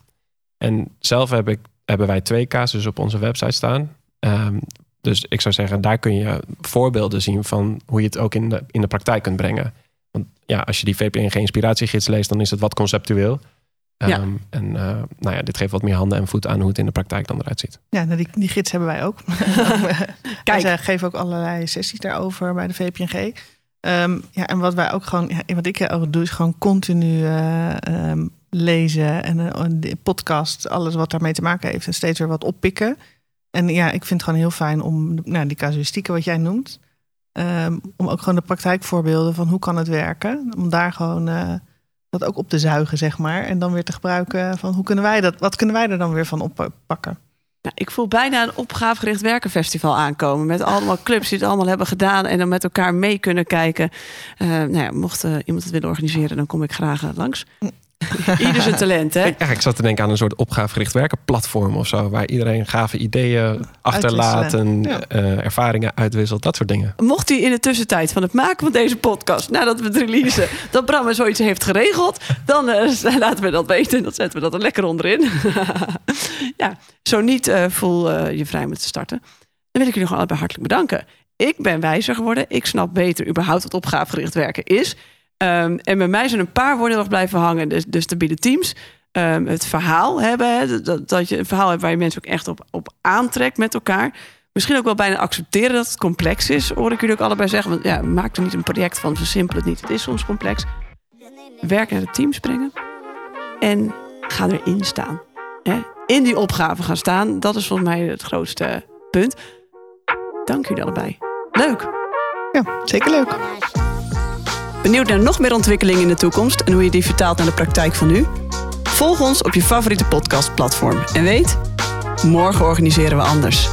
En zelf heb ik, hebben wij twee casussen op onze website staan... Um, dus ik zou zeggen, daar kun je voorbeelden zien van hoe je het ook in de, in de praktijk kunt brengen. Want ja, als je die VPNG inspiratiegids leest, dan is het wat conceptueel. Ja. Um, en uh, nou ja, dit geeft wat meer handen en voeten aan hoe het in de praktijk dan eruit ziet. Ja, nou die, die gids hebben wij ook. Kijk. Geven ook allerlei sessies daarover bij de VPNG. Um, ja, en wat wij ook gewoon, ja, wat ik ook doe, is gewoon continu uh, um, lezen en uh, podcast, alles wat daarmee te maken heeft, en steeds weer wat oppikken. En ja, ik vind het gewoon heel fijn om nou, die casuïstieken wat jij noemt. Um, om ook gewoon de praktijkvoorbeelden van hoe kan het werken. Om daar gewoon uh, dat ook op te zuigen, zeg maar. En dan weer te gebruiken van hoe kunnen wij dat, wat kunnen wij er dan weer van oppakken. Nou, ik voel bijna een opgavegericht werkenfestival aankomen. Met allemaal clubs die het allemaal hebben gedaan. En dan met elkaar mee kunnen kijken. Uh, nou ja, mocht uh, iemand het willen organiseren, dan kom ik graag langs. Ieder zijn talent, hè? Ja, ik zat te denken aan een soort opgavegericht werken platform of zo. Waar iedereen gave ideeën achterlaat en Ja. eh, ervaringen uitwisselt. Dat soort dingen. Mocht hij in de tussentijd van het maken van deze podcast, nadat we het releasen, dat Bram er zoiets heeft geregeld, dan eh, laten we dat weten. Dan zetten we dat er lekker onderin. ja, zo niet, eh, voel je vrij om het te starten. Dan wil ik jullie gewoon allebei hartelijk bedanken. Ik ben wijzer geworden. Ik snap beter überhaupt wat opgavegericht werken is. Ehm, en bij mij zijn een paar woorden nog blijven hangen. Dus de stabiele teams. Ehm, het verhaal hebben. Hè, dat, je een verhaal hebt waar je mensen ook echt op, op aantrekt met elkaar. Misschien ook wel bijna accepteren dat het complex is. Hoor ik jullie ook allebei zeggen. Want ja, maak er niet een project van. Zo simpel het niet. Het is soms complex. Werk naar de teams brengen. En ga erin staan. Hè? In die opgave gaan staan. Dat is volgens mij het grootste punt. Dank jullie allebei. Leuk. Ja, zeker leuk. Benieuwd naar nog meer ontwikkelingen in de toekomst en hoe je die vertaalt naar de praktijk van nu? Volg ons op je favoriete podcastplatform. En weet, morgen organiseren we anders.